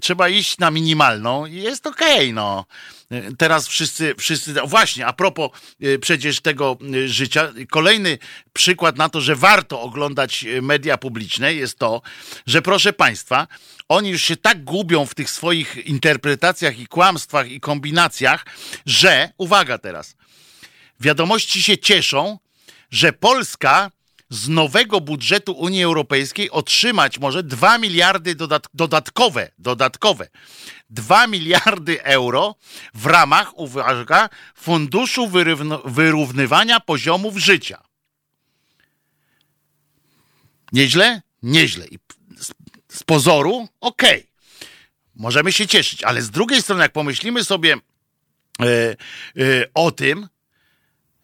Trzeba iść na minimalną i jest okej, no. E, Teraz wszyscy, wszyscy, właśnie, a propos e, przecież tego e, życia, kolejny przykład na to, że warto oglądać media publiczne jest to, że proszę Państwa, oni już się tak gubią w tych swoich interpretacjach i kłamstwach i kombinacjach, że, uwaga teraz, wiadomości się cieszą, że Polska z nowego budżetu Unii Europejskiej otrzymać może 2 miliardy dodat dodatkowe, dodatkowe 2 miliardy euro w ramach, uwaga, Funduszu Wyrównywania Poziomów Życia. Nieźle? Nieźle. I z, pozoru okej. Możemy się cieszyć, ale z drugiej strony, jak pomyślimy sobie e, e, o tym,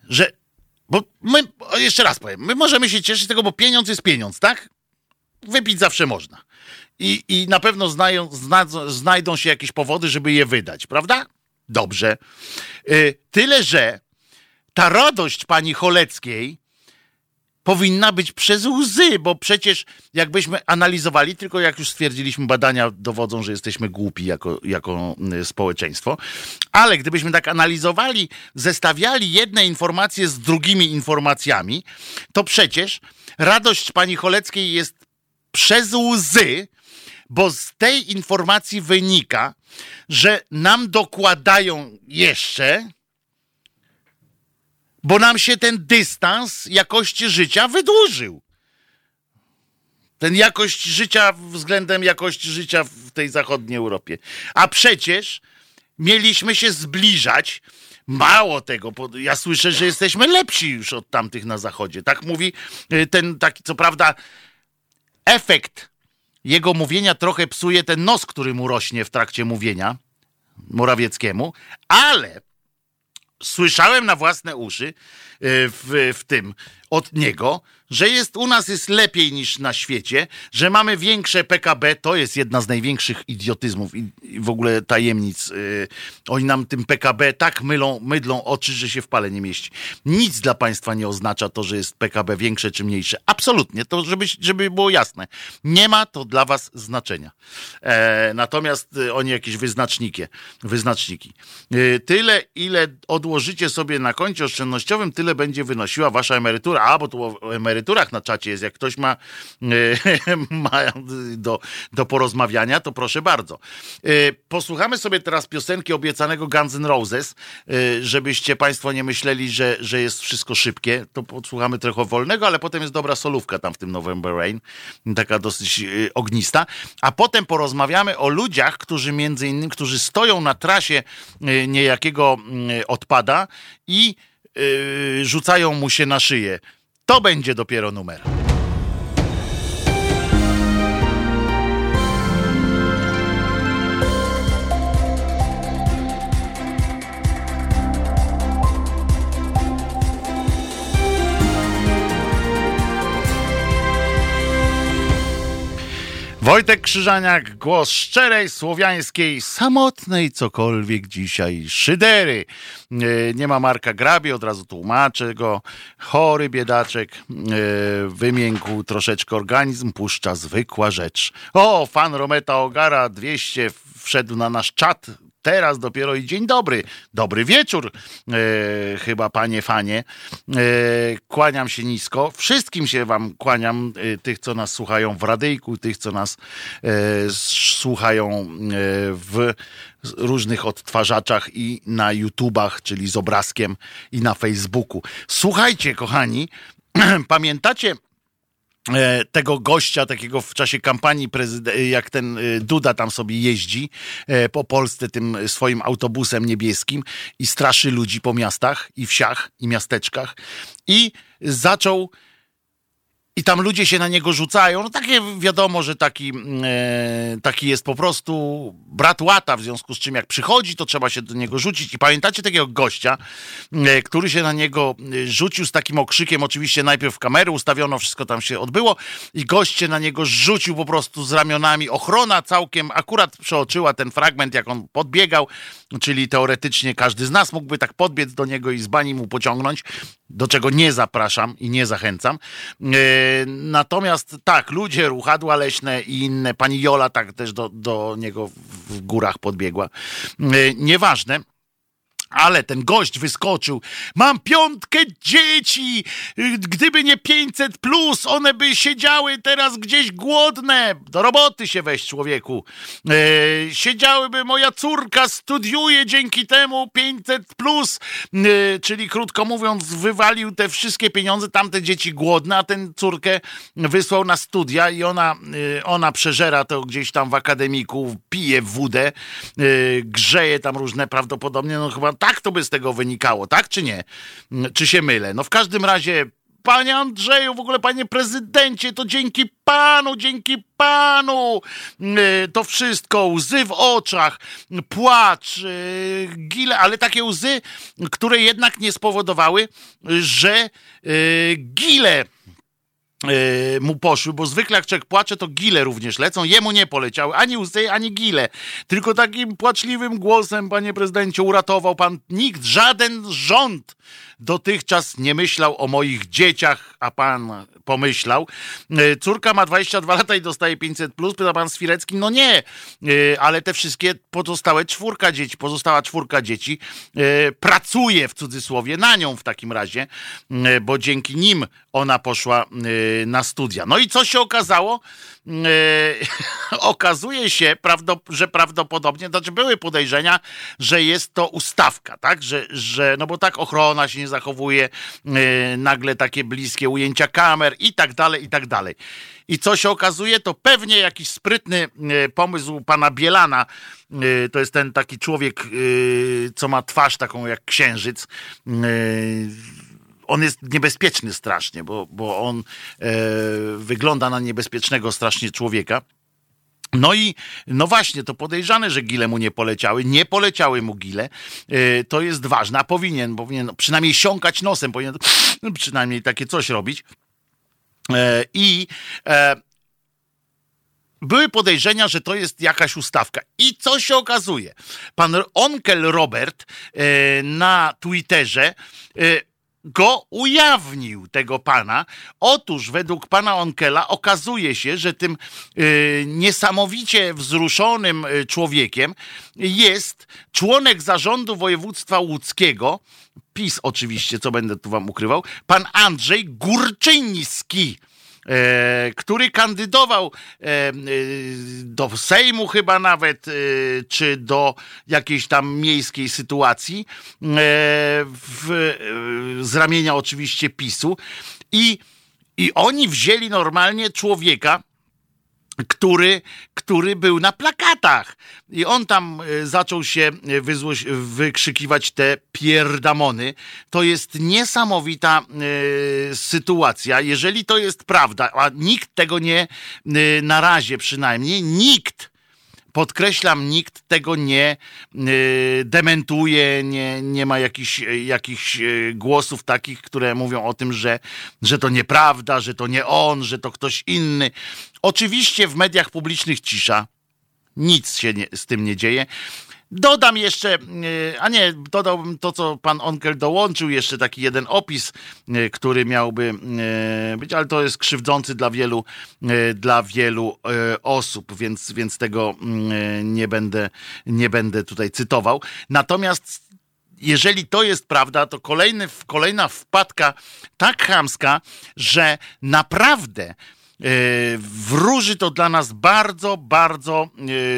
że bo my, jeszcze raz powiem, my możemy się cieszyć z tego, bo pieniądz jest pieniądz, tak? Wypić zawsze można. I, i na pewno znają, znadzą, znajdą się jakieś powody, żeby je wydać, prawda? Dobrze. Y, tyle, że ta radość pani Choleckiej powinna być przez łzy, bo przecież jakbyśmy analizowali, tylko jak już stwierdziliśmy, badania dowodzą, że jesteśmy głupi jako, jako y, społeczeństwo, ale gdybyśmy tak analizowali, zestawiali jedne informacje z drugimi informacjami, to przecież radość pani Choleckiej jest przez łzy, bo z tej informacji wynika, że nam dokładają jeszcze, bo nam się ten dystans jakości życia wydłużył. Ten jakość życia względem jakości życia w tej zachodniej Europie. A przecież mieliśmy się zbliżać. Mało tego, ja słyszę, że jesteśmy lepsi już od tamtych na zachodzie. Tak mówi y, ten taki, co prawda, efekt jego mówienia trochę psuje ten nos, który mu rośnie w trakcie mówienia Morawieckiemu, ale słyszałem na własne uszy y, w, w tym od niego, że jest u nas jest lepiej niż na świecie, że mamy większe PKB, to jest jedna z największych idiotyzmów i, w ogóle tajemnic. Y, oni nam tym PKB tak mylą, mydlą oczy, że się w pale nie mieści. Nic dla państwa nie oznacza to, że jest PKB większe czy mniejsze. Absolutnie, to żeby, żeby było jasne. Nie ma to dla was znaczenia. E, natomiast y, oni jakieś wyznaczniki, wyznaczniki. Y, tyle, ile odłożycie sobie na koncie oszczędnościowym, tyle będzie wynosiła wasza emerytura. A, bo tu o emeryturach na czacie jest. Jak ktoś ma, y, ma do, do porozmawiania, to proszę bardzo. Y, Posłuchamy sobie teraz piosenki obiecanego Guns N' Roses, y, żebyście państwo nie myśleli, że, że jest wszystko szybkie. To posłuchamy trochę wolnego, ale potem jest dobra solówka tam w tym November Rain, taka dosyć ognista. A potem porozmawiamy o ludziach, którzy między innymi, którzy stoją na trasie niejakiego y, odpada i rzucają mu się na szyję. To będzie dopiero numer. Wojtek Krzyżaniak, głos szczerej, słowiańskiej, samotnej, cokolwiek dzisiaj, szydery. E, Nie ma Marka Grabi, od razu tłumaczę go. Chory biedaczek, e, wymiękł troszeczkę organizm, puszcza zwykła rzecz. O, fan Rometa Ogara 200 wszedł na nasz czat. Teraz dopiero i dzień dobry. Dobry wieczór, e, chyba panie fanie. E, kłaniam się nisko. Wszystkim się wam kłaniam, e, tych, co nas słuchają w radyjku, tych, co nas e, słuchają e, w różnych odtwarzaczach i na YouTubach, czyli z obrazkiem i na Facebooku. Słuchajcie, kochani, pamiętacie tego gościa, takiego w czasie kampanii, jak ten e, Duda tam sobie jeździ e, po Polsce tym swoim autobusem niebieskim i straszy ludzi po miastach i wsiach i miasteczkach. I zaczął i tam ludzie się na niego rzucają. No takie wiadomo, że taki, mm, e, taki jest po prostu brat łata, w związku z czym jak przychodzi, to trzeba się do niego rzucić. I pamiętacie takiego gościa, e, który się na niego e, rzucił z takim okrzykiem, oczywiście najpierw kamery ustawiono, wszystko tam się odbyło i gość się na niego rzucił po prostu z ramionami. Ochrona całkiem akurat przeoczyła ten fragment, jak on podbiegał, czyli teoretycznie każdy z nas mógłby tak podbiec do niego i z bani mu pociągnąć, do czego nie zapraszam i nie zachęcam. E, natomiast tak, ludzie, ruchadła leśne i inne, pani Jola tak też do, do niego w górach podbiegła. E, nieważne. Ale ten gość wyskoczył. Mam piątkę dzieci. Gdyby nie 500 plus, one by siedziały teraz gdzieś głodne. Do roboty się weź, człowieku. E, siedziałyby, moja córka studiuje dzięki temu 500 plus. E, czyli krótko mówiąc, wywalił te wszystkie pieniądze, tamte dzieci głodne, a ten córkę wysłał na studia i ona, e, ona przeżera to gdzieś tam w akademiku, pije wódę, e, grzeje tam różne prawdopodobnie, no chyba tak to by z tego wynikało, tak czy nie? Mm, czy się mylę? No w każdym razie Panie Andrzeju, w ogóle panie prezydencie, to dzięki panu, dzięki panu mm, to wszystko, łzy w oczach, płacz, y, gile, ale takie łzy, które jednak nie spowodowały, że y, gile mu poszły, bo zwykle jak człowiek płacze, to gile również lecą. Jemu nie poleciały ani łzy, ani gile. Tylko takim płaczliwym głosem, panie prezydencie, uratował pan nikt, żaden rząd dotychczas nie myślał o moich dzieciach, a pan pomyślał. E, córka ma 22 lata i dostaje 500 plus, pyta pan Swirecki. No nie, e, ale te wszystkie pozostałe czwórka dzieci, pozostała czwórka dzieci pracuje w cudzysłowie na nią w takim razie, bo dzięki nim ona poszła na studia. No i co się okazało? E, okazuje się, że prawdopodobnie, znaczy były podejrzenia, że jest to ustawka, tak? Że, że no bo tak ochrona się nie zachowuje, e, nagle takie bliskie ujęcia kamer i tak dalej, i tak dalej. I co się okazuje, to pewnie jakiś sprytny e, pomysł pana Bielana, to jest ten taki człowiek, co ma twarz taką jak księżyc, on jest niebezpieczny strasznie, bo, bo on e, wygląda na niebezpiecznego strasznie człowieka. No i no właśnie, to podejrzane, że gile mu nie poleciały. Nie poleciały mu gile. E, to jest ważne, a powinien, powinien przynajmniej siąkać nosem, powinien przynajmniej takie coś robić. E, I e, były podejrzenia, że to jest jakaś ustawka. I co się okazuje? Pan onkel Robert na Twitterze go ujawnił, tego pana. Otóż według pana Onkela okazuje się, że tym y, niesamowicie wzruszonym y, człowiekiem jest członek zarządu województwa łódzkiego, PiS oczywiście, co będę tu wam ukrywał, pan Andrzej Górczyński który kandydował e, e, do Sejmu chyba nawet, e, czy do jakiejś tam miejskiej sytuacji e, w, e, z ramienia oczywiście PiSu. I, i oni wzięli normalnie człowieka, który, który był na plakatach. I on tam e, zaczął się e, wyzłoś, wykrzykiwać te pierdamony. To jest niesamowita y, sytuacja. Jeżeli to jest prawda, a nikt tego nie, y, na razie przynajmniej, nikt podkreślam, nikt tego nie y, dementuje, nie, nie ma jakichś, jakichś głosów takich, które mówią o tym, że, że to nieprawda, że to nie on, że to ktoś inny. Oczywiście w mediach publicznych cisza. Nic się nie, z tym nie dzieje. Dodam jeszcze, e, a nie, dodałbym to, co pan Onkel dołączył, jeszcze taki jeden opis, e, który miałby e, być, ale to jest krzywdzący dla wielu, dla wielu osób, więc, więc tego mm, nie będę, nie będę tutaj cytował. Natomiast jeżeli to jest prawda, to kolejny, kolejna wpadka tak chamska, że naprawdę wróży to dla nas bardzo, bardzo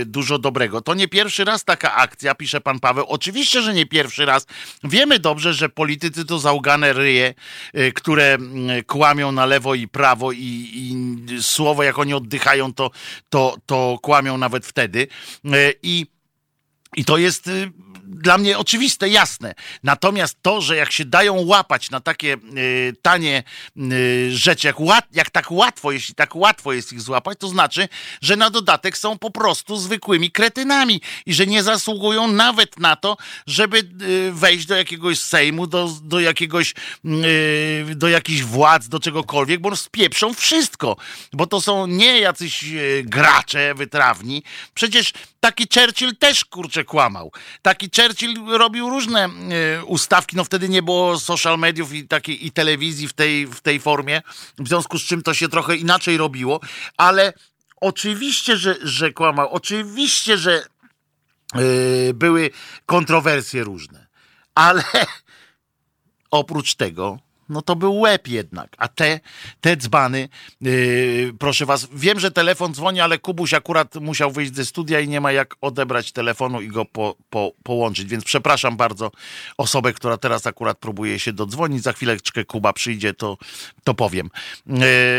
dużo dobrego. To nie pierwszy raz taka akcja, pisze pan Paweł. Oczywiście, że nie pierwszy raz. Wiemy dobrze, że politycy to załgane ryje, które kłamią na lewo i prawo i, i słowo, jak oni oddychają, to, to, to kłamią nawet wtedy. I i to jest y, dla mnie oczywiste, jasne. Natomiast to, że jak się dają łapać na takie y, tanie y, rzeczy, jak, łat, jak tak łatwo, jeśli tak łatwo jest ich złapać, to znaczy, że na dodatek są po prostu zwykłymi kretynami i że nie zasługują nawet na to, żeby y, wejść do jakiegoś sejmu, do, do jakiegoś, y, do jakichś władz, do czegokolwiek, bo spieprzą wszystko, bo to są nie jacyś y, gracze wytrawni. Przecież taki Churchill też kurczę kłamał. Taki Churchill robił różne y, ustawki, no wtedy nie było social mediów i takiej i telewizji w tej, w tej formie, w związku z czym to się trochę inaczej robiło, ale oczywiście, że, że kłamał, oczywiście, że y, były kontrowersje różne, ale oprócz tego no to był łeb jednak. A te, te dzbany, yy, proszę was, wiem, że telefon dzwoni, ale Kubuś akurat musiał wyjść ze studia i nie ma jak odebrać telefonu i go po, po, połączyć, więc przepraszam bardzo osobę, która teraz akurat próbuje się dodzwonić. Za chwileczkę Kuba przyjdzie, to, to powiem. Yy,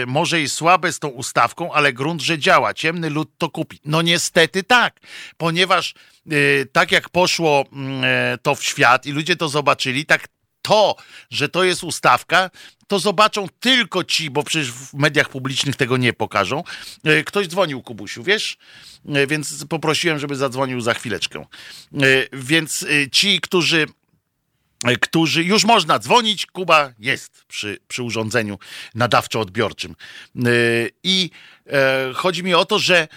może i słabe z tą ustawką, ale grunt, że działa. Ciemny lud to kupi. No niestety tak, ponieważ yy, tak jak poszło mm, e, to w świat i ludzie to zobaczyli, tak to, że to jest ustawka, to zobaczą tylko ci, bo przecież w mediach publicznych tego nie pokażą. E, ktoś dzwonił, Kubusiu, wiesz? E, więc poprosiłem, żeby zadzwonił za chwileczkę. E, więc ci, którzy którzy już można dzwonić, Kuba jest przy, przy urządzeniu nadawczo-odbiorczym. I chodzi mi o to, że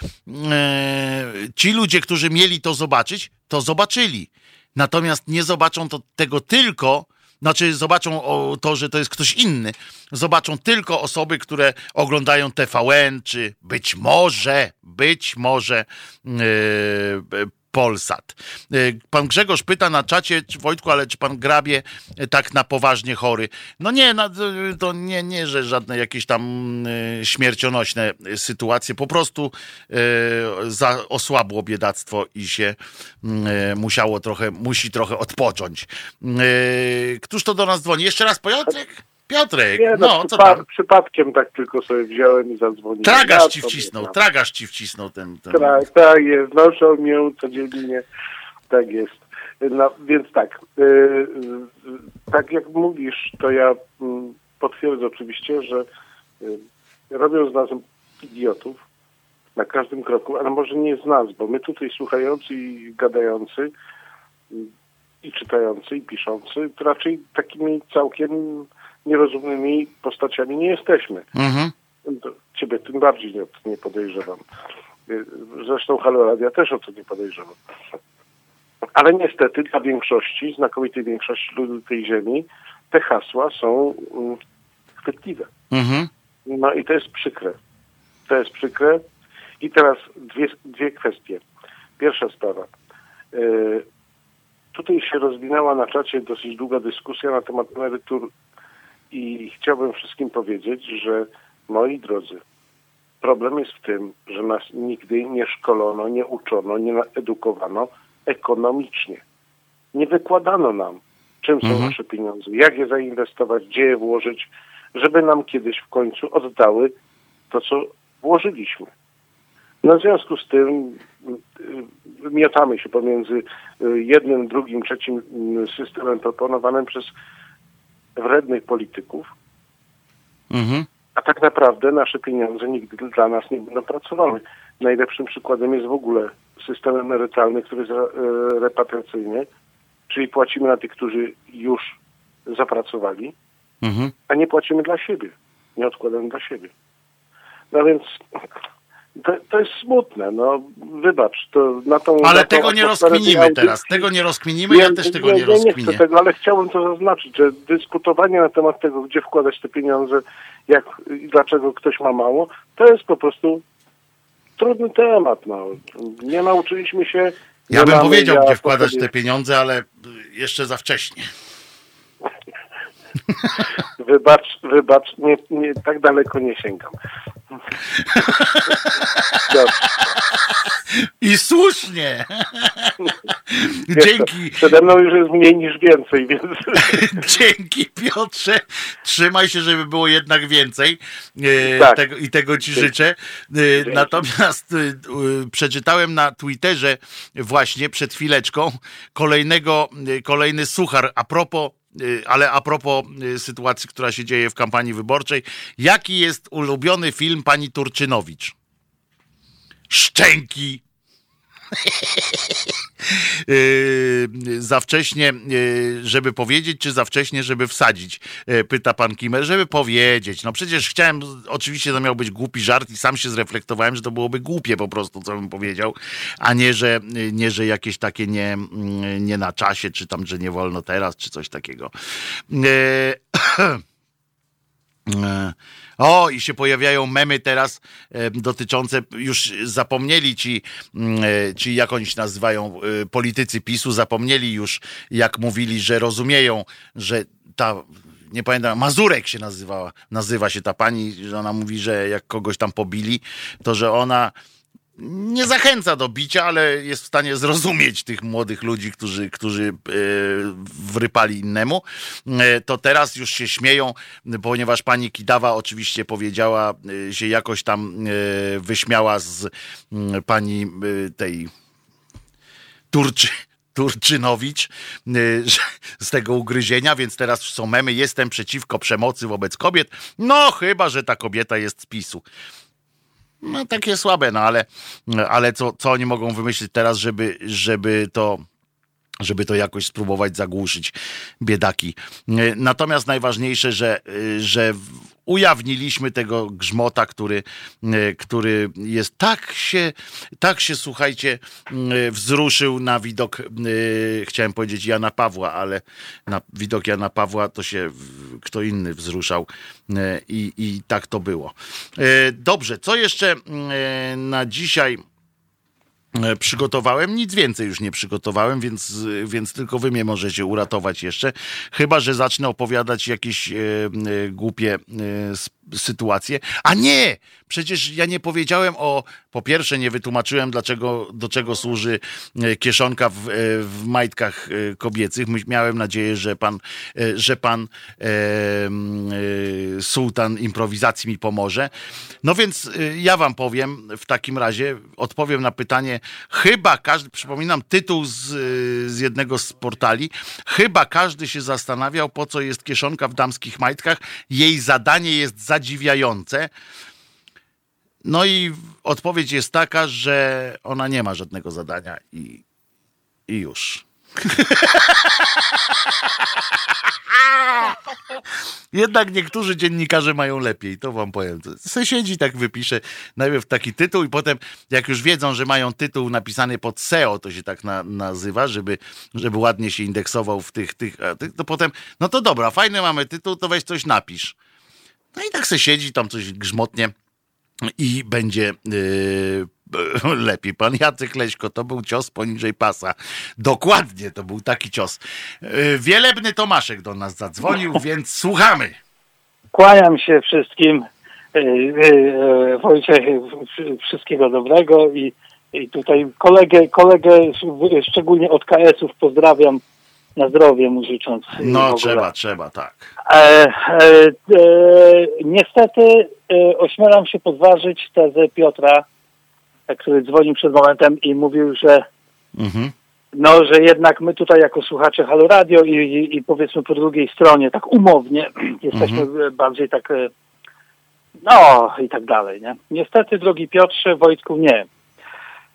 ci ludzie, którzy mieli to zobaczyć, to zobaczyli. Natomiast nie zobaczą to, tego tylko znaczy zobaczą to, że to jest ktoś inny. Zobaczą tylko osoby, które oglądają TVN, czy być może, być może yy, Polsat. E, pan Grzegorz pyta na czacie, Wojtku, ale czy pan grabie e, tak na poważnie chory? No nie, to nie, nie że żadne jakieś tam śmiercionośne sytuacje, po prostu za, osłabło biedactwo i się musiało trochę, musi trochę odpocząć. Któż to do nas dzwoni? Jeszcze raz Piotrek? Piotrek, nie, no, no co tam? Przypadkiem tak tylko sobie wziąłem i zadzwoniłem. Tragarz ja ci wcisnął, tragarz ci wcisnął ten... ten... Tak, tak jest, noszą mnie codziennie, tak jest. No, więc tak, yy, tak jak mówisz, to ja y, potwierdzę oczywiście, że y, robią z nas idiotów na każdym kroku, ale może nie z nas, bo my tutaj słuchający i gadający y, i czytający i piszący, to raczej takimi całkiem nierozumnymi postaciami nie jesteśmy. Mhm. Ciebie tym bardziej nie, nie podejrzewam. Zresztą Halo Radia też o to nie podejrzewam. Ale niestety dla większości, znakomitej większości ludzi tej ziemi, te hasła są um, chwytliwe. Mhm. No i to jest przykre. To jest przykre. I teraz dwie, dwie kwestie. Pierwsza sprawa. Yy, tutaj się rozwinęła na czacie dosyć długa dyskusja na temat emerytur i chciałbym wszystkim powiedzieć, że moi drodzy, problem jest w tym, że nas nigdy nie szkolono, nie uczono, nie edukowano ekonomicznie. Nie wykładano nam, czym są mhm. nasze pieniądze, jak je zainwestować, gdzie je włożyć, żeby nam kiedyś w końcu oddały to, co włożyliśmy. No w związku z tym y, miotamy się pomiędzy y, jednym, drugim, trzecim y, systemem proponowanym przez wrednych polityków, mhm. a tak naprawdę nasze pieniądze nigdy dla nas nie będą pracowały. Najlepszym przykładem jest w ogóle system emerytalny, który jest e, repatriacyjny, czyli płacimy na tych, którzy już zapracowali, mhm. a nie płacimy dla siebie, nie odkładamy dla siebie. No więc to, to, jest smutne, no wybacz. To na tą, ale na tego nie rozkminimy teraz, tego nie rozkminimy, ja, ja też tego nie, nie rozkminię. Nie chcę tego, ale chciałbym to zaznaczyć, że dyskutowanie na temat tego, gdzie wkładać te pieniądze, jak i dlaczego ktoś ma mało, to jest po prostu trudny temat. No. Nie nauczyliśmy się... Ja bym powiedział, gdzie wkładać te pieniądze, ale jeszcze za wcześnie. Wybacz, wybacz, nie, nie, tak daleko nie sięgam. I słusznie. Wiesz, Dzięki. Przede mną już jest mniej niż więcej, więc Dzięki Piotrze. Trzymaj się, żeby było jednak więcej. E, Tak. tego, I tego ci życzę. E, natomiast e, przeczytałem na Twitterze właśnie przed chwileczką kolejnego, kolejny suchar a propos ale a propos e, sytuacji, która się dzieje w kampanii wyborczej. Jaki jest ulubiony film pani Turczynowicz? Szczęki. Yy, za wcześnie, yy, żeby powiedzieć, czy za wcześnie, żeby wsadzić? Yy, Pyta pan Kimer, żeby powiedzieć. No przecież chciałem, oczywiście to miał być głupi żart i sam się zreflektowałem, że to byłoby głupie po prostu, co bym powiedział, a nie, że, nie, że jakieś takie nie, mm, nie na czasie, czy tam, że nie wolno teraz, czy coś takiego. O, i się pojawiają memy teraz e, dotyczące, już zapomnieli ci, mm, e, ci jak oni się nazywają, e, politycy PiSu, zapomnieli już, jak mówili, że rozumieją, że ta, nie pamiętam, Mazurek się nazywała, nazywa się ta pani, że ona mówi, że jak kogoś tam pobili, to że ona nie zachęca do bicia, ale jest w stanie zrozumieć tych młodych ludzi, którzy, którzy e, wrypali innemu, E, to teraz już się śmieją, ponieważ pani Kidawa oczywiście powiedziała, e, się jakoś tam e, wyśmiała z mm, pani e, tej Turczy. Turczynowicz z tego ugryzienia, więc teraz są memy. Jestem przeciwko przemocy wobec kobiet. No, chyba, że ta kobieta jest z PiSu. No takie słabe, no ale, ale co, co oni mogą wymyślić teraz, żeby, żeby to żeby to jakoś spróbować zagłuszyć biedaki. Natomiast najważniejsze, że, że ujawniliśmy tego grzmota, który, e, który jest tak się, tak się słuchajcie, e, wzruszył na widok, e, chciałem powiedzieć Jana Pawła, ale na widok Jana Pawła to się kto inny wzruszał i, i tak to było. Dobrze, co jeszcze e, na dzisiaj przygotowałem. Nic więcej już nie przygotowałem, więc, więc tylko wy mnie możecie uratować jeszcze. Chyba, że zacznę opowiadać jakieś e, e, głupie e, sytuacje. A nie! Przecież ja nie powiedziałem o. Po pierwsze, nie wytłumaczyłem, dlaczego, do czego służy e, kieszonka w, e, w majtkach e, kobiecych. Miałem nadzieję, że pan, e, że pan e, e, sułtan improwizacji mi pomoże. No więc e, ja wam powiem w takim razie, odpowiem na pytanie. Chyba każdy, przypominam tytuł z, e, z jednego z portali, chyba każdy się zastanawiał, po co jest kieszonka w damskich majtkach. Jej zadanie jest zadziwiające. No i odpowiedź jest taka, że ona nie ma żadnego zadania i, i już. Jednak niektórzy dziennikarze mają lepiej, to wam powiem. Se siedzi, tak wypisze najpierw taki tytuł i potem, jak już wiedzą, że mają tytuł napisany pod SEO, to się tak na, nazywa, żeby, żeby ładnie się indeksował w tych, tych, tych, to potem, no to dobra, fajny mamy tytuł, to weź coś napisz. No i tak se siedzi, tam coś grzmotnie i będzie yy, lepiej. Pan Jacek Leśko, to był cios poniżej pasa. Dokładnie, to był taki cios. Yy, Wielebny Tomaszek do nas zadzwonił, więc słuchamy. Kłaniam się wszystkim. y, y, y, Wojciech, y, wszystkiego dobrego i, i tutaj kolegę, kolegę szczególnie od KS-ów pozdrawiam na zdrowie mu życząc. y, No, trzeba, trzeba, tak. E, e, e, niestety e, ośmielam się podważyć tezę Piotra, e, który dzwonił przed momentem i mówił, że Mhm. no, że jednak my tutaj jako słuchacze Halo Radio i, i, i powiedzmy po drugiej stronie, tak umownie, jesteśmy bardziej tak, e, no i tak dalej, nie? Niestety, drogi Piotrze, Wojtku, nie.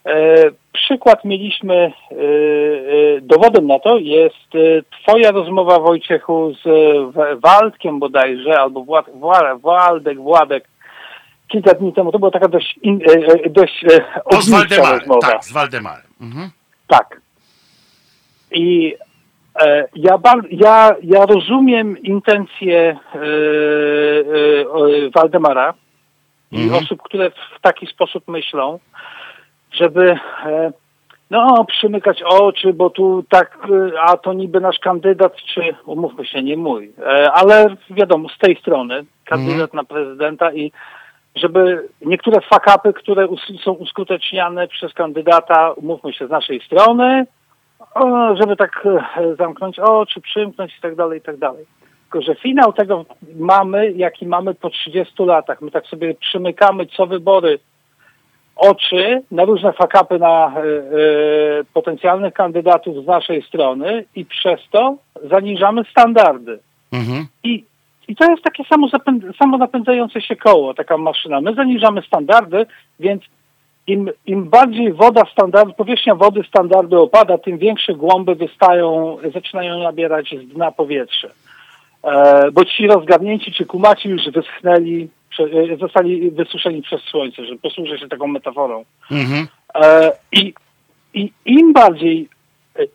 E, przykład mieliśmy, e, e, dowodem na to jest e, twoja rozmowa, Wojciechu, z Waldkiem bodajże, albo Wład, Wła- Waldek, Władek, kilka dni temu. To była taka dość, in, e, e, dość e, To z Waldemarem, rozmowa. tak, z Waldemarem. Mhm. Tak. I e, ja, bar- ja, ja rozumiem intencje e, e, Waldemara i Mhm. osób, które w taki sposób myślą, żeby no, przymykać oczy, bo tu tak, a to niby nasz kandydat, czy umówmy się, nie mój, ale wiadomo, z tej strony, kandydat na prezydenta i żeby niektóre fakapy, które są uskuteczniane przez kandydata, umówmy się, z naszej strony, żeby tak e, zamknąć oczy, przymknąć i tak dalej, i tak dalej. Tylko, że finał tego mamy, jaki mamy po 30 latach. My tak sobie przymykamy co wybory oczy na różne fakapy na e, e, potencjalnych kandydatów z naszej strony i przez to zaniżamy standardy. Mhm. I, i to jest takie samo, zapęd- samo napędzające się koło, taka maszyna. My zaniżamy standardy, więc im, im bardziej woda standard, powierzchnia wody standardu opada, tym większe głąby wystają, zaczynają nabierać z dna powietrze. E, bo ci rozgarnięci czy kumaci już wyschnęli, e, zostali wysuszeni przez słońce, że posłużę się taką metaforą. Mhm. E, I, I im bardziej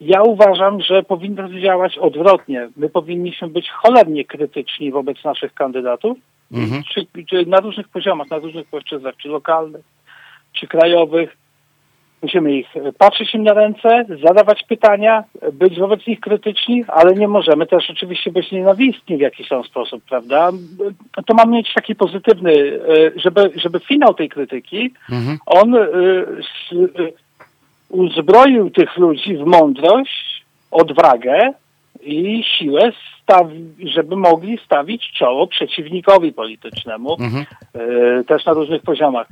ja uważam, że powinno działać odwrotnie. My powinniśmy być cholernie krytyczni wobec naszych kandydatów, Mhm. czy, czy na różnych poziomach, na różnych płaszczyznach, czy lokalnych, czy krajowych. Musimy ich patrzeć im na ręce, zadawać pytania, być wobec nich krytyczni, ale nie możemy też oczywiście być nienawistni w jakiś tam sposób, prawda? To ma mieć taki pozytywny, e, żeby, żeby finał tej krytyki, Mhm. on e, uzbroił tych ludzi w mądrość, odwagę i siłę, żeby mogli stawić czoło przeciwnikowi politycznemu, Mhm. e, też na różnych poziomach.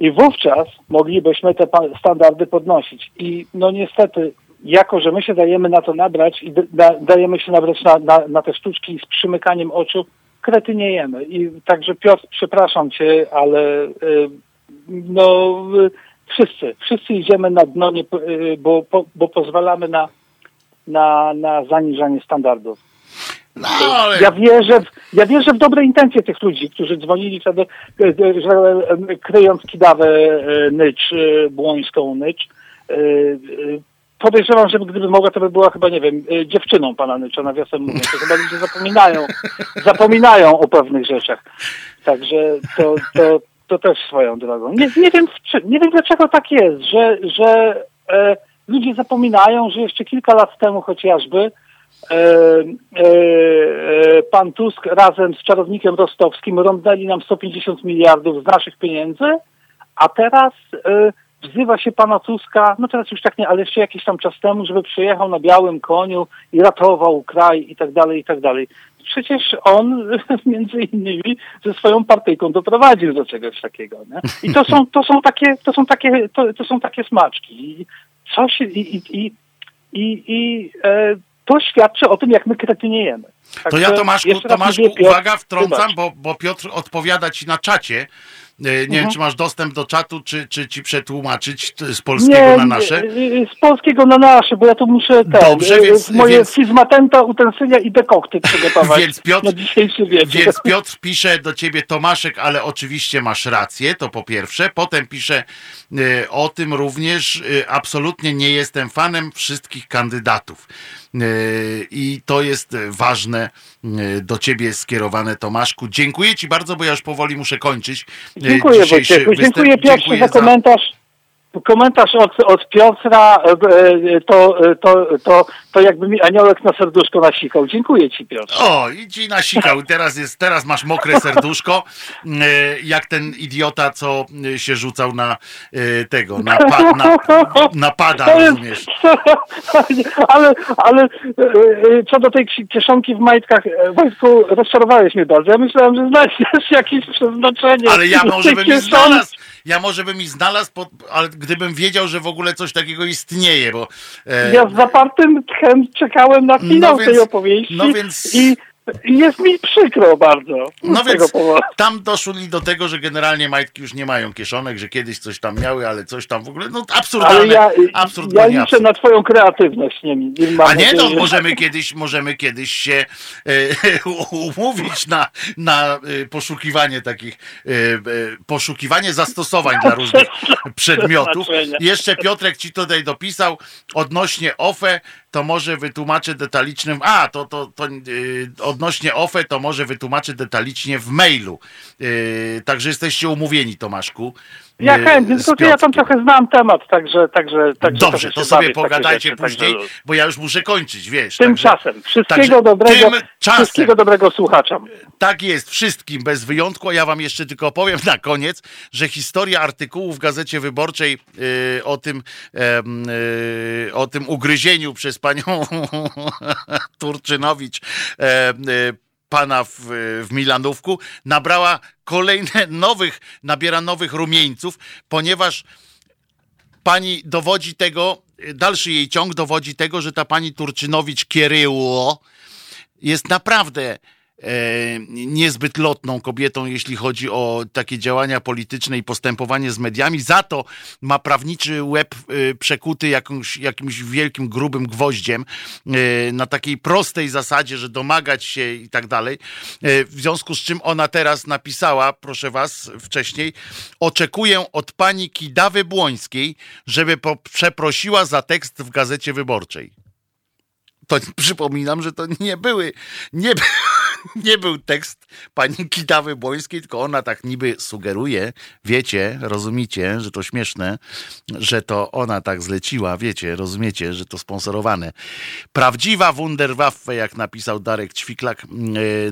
I wówczas moglibyśmy te standardy podnosić. I no niestety, jako że my się dajemy na to nabrać i da, dajemy się nabrać na, na, na te sztuczki z przymykaniem oczu, kretyniejemy. I także Piotr, przepraszam cię, ale y, no y, wszyscy, wszyscy idziemy na dno, nie, y, bo, po, bo pozwalamy na, na, na zaniżanie standardów. No, ale... Ja wierzę, w, ja wierzę w dobre intencje tych ludzi, którzy dzwonili wtedy, e, e, że kryjąc kidawę Nycz, Błońską Nycz. Podejrzewam, że gdyby mogła, to by była chyba, nie wiem, dziewczyną pana Nycza, nawiasem mówiąc. To chyba ludzie zapominają, zapominają o pewnych rzeczach. Także to, to, to też swoją drogą. Nie, nie, wiem, nie wiem, dlaczego tak jest, że, że e, ludzie zapominają, że jeszcze kilka lat temu chociażby e, e, e, pan Tusk razem z czarownikiem rostowskim rąbnęli nam 150 miliardów z naszych pieniędzy, a teraz e, wzywa się pana Tuska, no teraz już tak nie, ale jeszcze jakiś tam czas temu, żeby przyjechał na białym koniu i ratował kraj i tak dalej, i tak dalej. Przecież on między innymi ze swoją partyjką doprowadził do czegoś takiego. Nie? I to są, to są takie, to są takie, to, to są takie smaczki. I coś, i, i, i, i, i e, to świadczy o tym, jak my kretyniejemy. To Także ja Tomaszku, Tomaszku uwaga, wtrącam, bo, bo Piotr odpowiada ci na czacie. E, Nie Mhm. wiem, czy masz dostęp do czatu, czy, czy ci przetłumaczyć z polskiego nie, na nasze. nie, Z polskiego na nasze, bo ja tu muszę ten, Dobrze, e, więc- moje więc- fizmatenta, utensylia i dekokty przygotować Więc Piotr-. Więc Piotr pisze do ciebie Tomaszek, ale oczywiście masz rację, to po pierwsze. Potem pisze e, o tym również, absolutnie nie jestem fanem wszystkich kandydatów. E, I to jest ważne e, do ciebie skierowane, Tomaszku. Dziękuję ci bardzo, bo ja już powoli muszę kończyć. e, Dziękuję Wojciechu. Dziękuję Piotrze Dziękuję za komentarz. Komentarz od, od Piotra, e, e, to, e, to, to, to jakby mi aniołek na serduszko nasikał. Dziękuję Ci Piotr. O, i ci nasikał. Teraz, jest, teraz masz mokre serduszko, jak ten idiota, co się rzucał na tego, na, pa, na, na pada, jest- rozumiesz? ale, ale co do tej kieszonki w majtkach, Wojtku, rozczarowałeś mnie bardzo. Ja myślałem, że znajdziesz jakieś przeznaczenie. Ale ja może bym i znalazł, ja może bym i znalazł, pod, ale gdybym wiedział, że w ogóle coś takiego istnieje, bo... E, Ja z zapartym tchem czekałem na finał No więc- tej opowieści no więc- i, i jest mi przykro bardzo No więc tam doszli do tego, że generalnie majtki już nie mają kieszonek, że kiedyś coś tam miały, ale coś tam w ogóle, no Ale absurdalne, ja, absurd, ja liczę absurd. na twoją kreatywność. Nie, nie A nie, no że- możemy kiedyś, możemy kiedyś się e, umówić na, na e, poszukiwanie takich, e, poszukiwanie zastosowań dla różnych przedmiotów. Jeszcze Piotrek ci tutaj dopisał odnośnie OFE, to może wytłumaczę detalicznie, a to, to, to e, odnośnie OFE, to może wytłumaczę detalicznie w mailu. E, także jesteście umówieni, Tomaszku. Ja y, chętnie, tylko ja tam trochę znam temat, także... także, także Dobrze, to sobie takie pogadajcie rzeczy, później, bo ja już muszę kończyć, wiesz. także- Tymczasem, wszystkiego także dobrego, tymczasem. wszystkiego dobrego słuchaczom. Tak jest, wszystkim bez wyjątku. A ja wam jeszcze tylko powiem na koniec, że historia artykułu w Gazecie Wyborczej y, o tym em, y, o tym ugryzieniu przez panią Turczynowicz em, y, pana w, w Milanówku nabrała kolejne nowych, nabiera nowych rumieńców, ponieważ pani dowodzi tego, dalszy jej ciąg dowodzi tego, że ta pani Turczynowicz Kieryło jest naprawdę niezbyt lotną kobietą, jeśli chodzi o takie działania polityczne i postępowanie z mediami. Za to ma prawniczy łeb e, przekuty jakąś, jakimś wielkim, grubym gwoździem e, na takiej prostej zasadzie, że domagać się i tak dalej. E, w związku z czym ona teraz napisała, proszę was, wcześniej, oczekuję od pani Kidawy Błońskiej, żeby przeprosiła za tekst w Gazecie Wyborczej to przypominam, że to nie były, nie, by- nie był tekst pani Kidawy Błońskiej, tylko ona tak niby sugeruje, wiecie, rozumiecie, że to śmieszne, że to ona tak zleciła, wiecie, rozumiecie, że to sponsorowane. Prawdziwa Wunderwaffe, jak napisał Darek Ćwiklak e,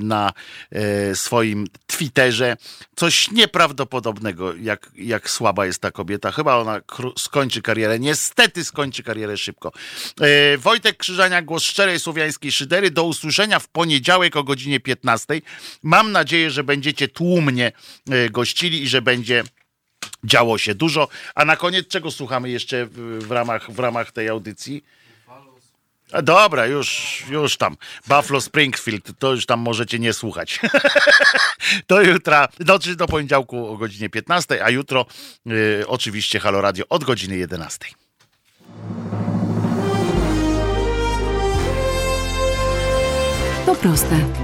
na e, swoim Twitterze, coś nieprawdopodobnego, jak, jak słaba jest ta kobieta. Chyba ona skończy karierę, niestety skończy karierę szybko. E, Wojtek Krzyżania, głos szczerej słowiańskiej szydery. Do usłyszenia w poniedziałek o godzinie 15. Mam nadzieję, że będziecie tłumnie e, gościli i że będzie działo się dużo. A na koniec czego słuchamy jeszcze w, ramach, w ramach tej audycji? Dobra, już, już tam. Buffalo Springfield, to już tam możecie nie słuchać. do jutra, do poniedziałku o godzinie 15, a jutro y, oczywiście Halo Radio od godziny 11. To proste.